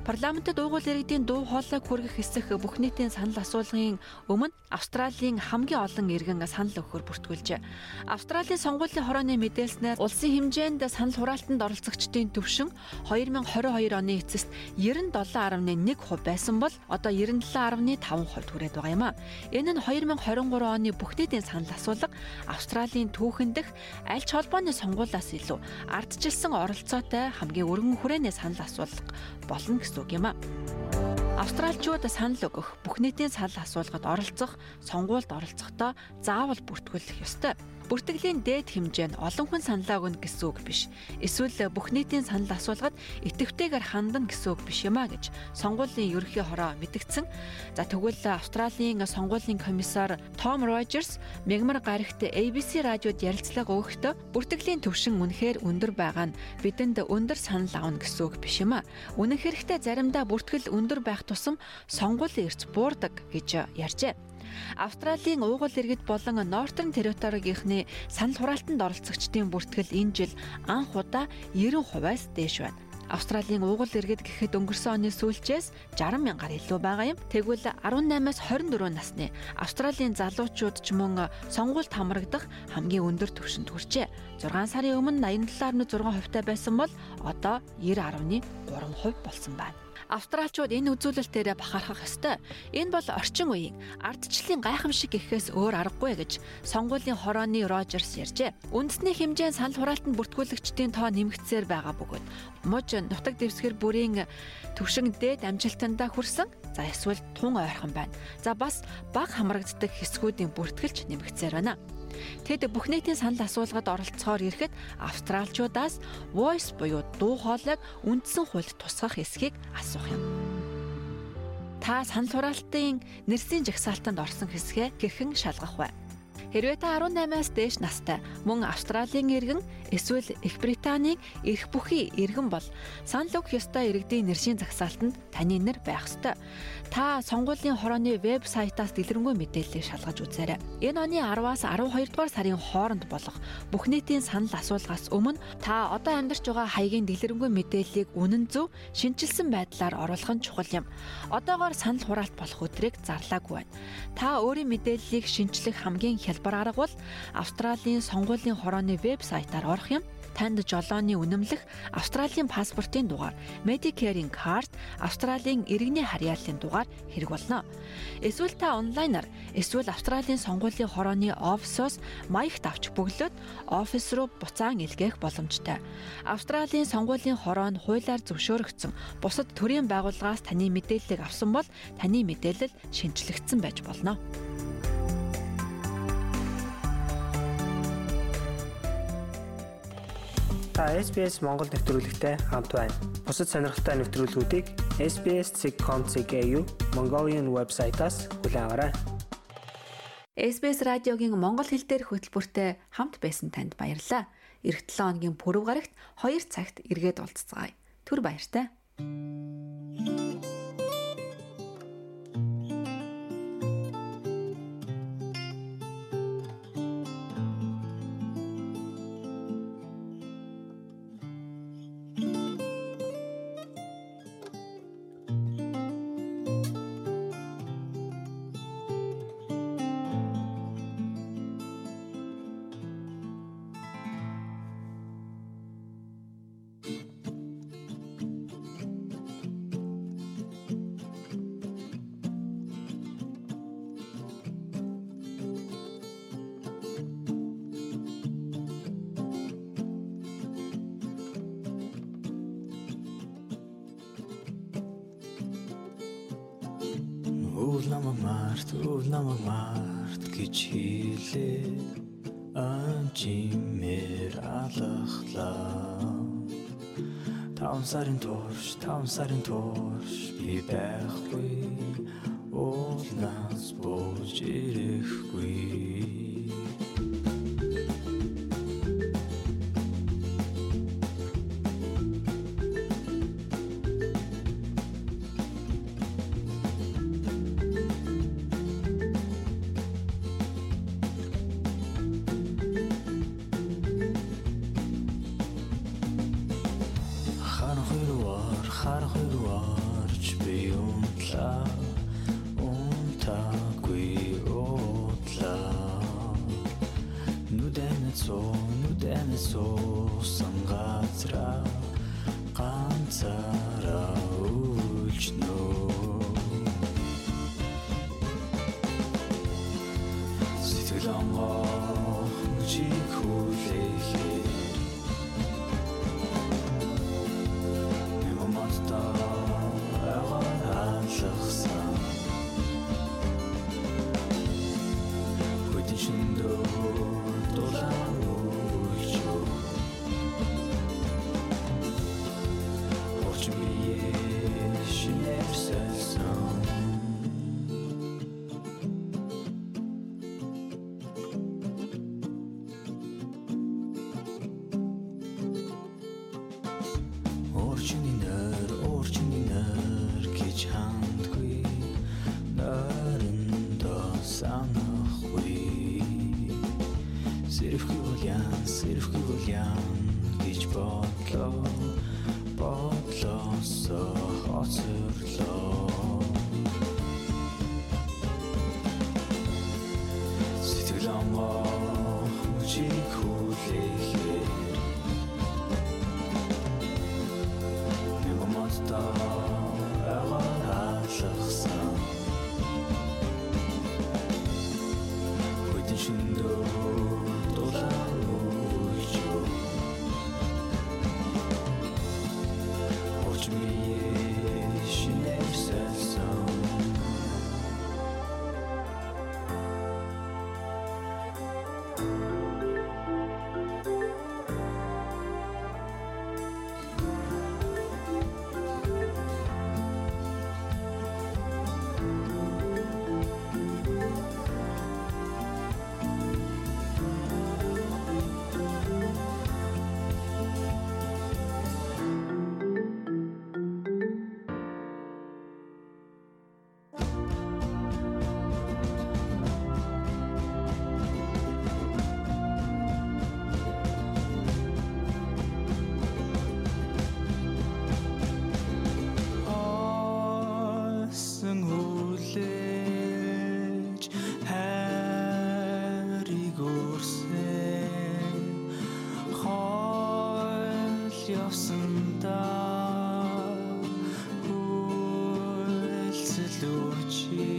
Парламентэд уугуул иргэдийн дуу хоолойг хүргэх эсэх бүх нийтийн санал асуулгын өмнө Австралийн хамгийн олон иргэн санал өгөхөөр бүртгүүлжээ. Австралийн сонгуулийн хорооны мэдээлснээр улсын хэмжээнд санал хураалтанд оролцогчдын төвшин 2022 оны эцэст 97.1% байсан бол одоо 97.5% хүрээд байгаа юм а. Энэ нь 2023 оны бүх нийтийн санал асуулга Австралийн түүхэн дэх аль ч холбооны сонгуулиас илүү ардчилсан оролцоотой хамгийн өргөн хүрээний санал асуулга болно гэсэн үг юм а. Австралчууд санал өгөх бүх нийтийн санал асуулгад оролцох, сонгуульд оролцохдоо заавал бүртгүүлэх ёстой. Бүртгэлийн дээд хэмжээ нь олон хүн саналаа өгнө гэсэн үг биш. Эсвэл бүх нийтийн санал асуулгад итэвхтэйгээр хандна гэсэн үг биш юм а гэж сонгуулийн ерөнхий хороо мэдгдсэн. За тэгвэл Австралийн сонгуулийн комиссар Том Рожерс мягмар гарагт ABC радиод ярилцлага өгөхдөө бүртгэлийн төвшин үнэхээр өндөр байгаа нь бидэнд өндөр санал авна гэсэн үг биш юм а. Үнэн хэрэгтээ заримдаа бүртгэл өндөр байх тусам сонгуулийн эрс буурдаг гэж ярьжээ. Австралийн уугуул иргэд болон Northern Territory-гийнхний санал хураалтанд оролцогчдын бүртгэл энэ жил анх удаа 90%-аас дээш байна. Австралийн уугуул иргэд гэхэд өнгөрсөн оны сүүлчээс 60 мянгаар илүү байгаа юм. Тэгвэл 18-аас 24 насны Австралийн залуучууд ч мөн сонгуульд хамрагдах хамгийн өндөр түвшинд хүрчээ. 6 сарын өмнө 87.6% таа байсан бол одоо 90.3% болсон байна. Австралчууд энэ үзүүлэлтээр бахархах ёстой. Энэ бол орчин үеийн ардчлалын гайхамшиг гэхээс өөр аргагүй гэж сонгуулийн хорооны Рожерс ярьжээ. Үндэсний хэмжээнд санал хураалтанд бүртгүүлэгчдийн тоо нэмэгдсээр байгаа бөгөөд муж нутаг дэвсгэр бүрийн төвшин дээд амжилтандаа хүрсэн. За эсвэл тун ойрхон байна. За бас баг хамрагддаг хэсгүүдийн бүртгэлч нэмэгдсээр байна. Тэд бүх нийтийн санал асуулгад оролцохоор ирэхэд австралчуудаас voice буюу дуу хоолойг үндсэн хуульд тусгах эсхийг асуух юм. Та санал хураалтын нэрсийн жагсаалтанд орсон хэсгээ хэрхэн шалгах вэ? Хэрвээ та 18-аас дээш настай мөн Австралийн иргэн эсвэл Их Британийн эрх бүхий иргэн бол санал өгөх ёстой иргэдийн нэршийн загсаалтанд таны нэр байх ёстой. Та сонгуулийн хорооны вебсайтаас дэлгэрэнгүй мэдээллийг шалгаж үзээрэй. Энэ оны 10-аас 12 дугаар сарын хооронд болох бүх нийтийн санал асуулгаас өмнө та одоо амьдарч байгаа хаягийн дэлгэрэнгүй мэдээллийг үнэн зөв шинчилсэн байдлаар оруулах нь чухал юм. Одоогоор санал хураалт болох өдрийг зарлаагүй байна. Та өөрийн мэдээллийг шинчлэх хамгийн хялбар арга бол Австралийн сонгуулийн хорооны вебсайтаар орох юм танд жолооны үнэмлэх, Австралийн паспортын дугаар, Medicare-ийн карт, Австралийн иргэний харьяаллын дугаар хэрэг болно. Эсвэл та онлайнаар эсвэл Австралийн сонгуулийн хорооны офисоос маягт авч бөглөөд офис руу буцаан илгээх боломжтой. Австралийн сонгуулийн хороо нь хуулиар зөвшөөрөгдсөн бусад төрийн байгууллагаас таны мэдээллийг авсан бол таны мэдээлэл шинжлэгдсэн байж болно. Та SBS Монгол нэвтрүүлэгтэй хамт байна. Бусад сонирхолтой нэвтрүүлгүүдийг SBS.com.cg Mongolian вебсайтаас хүлээн аваарай. SBS радиогийн монгол хэл дээрх хөтөлбөртэй хамт байсан танд баярлалаа. Ирэх 7 хоногийн пүрэв гарагт 2 цагт эргээд уулзцагаая. Түр баяртай. Өв өв намайг март гэж хэлээ. Анчимэр алахлаа. Таван сарын турш, таван сарын турш би байхгүй авсандаа хүлцэл үчи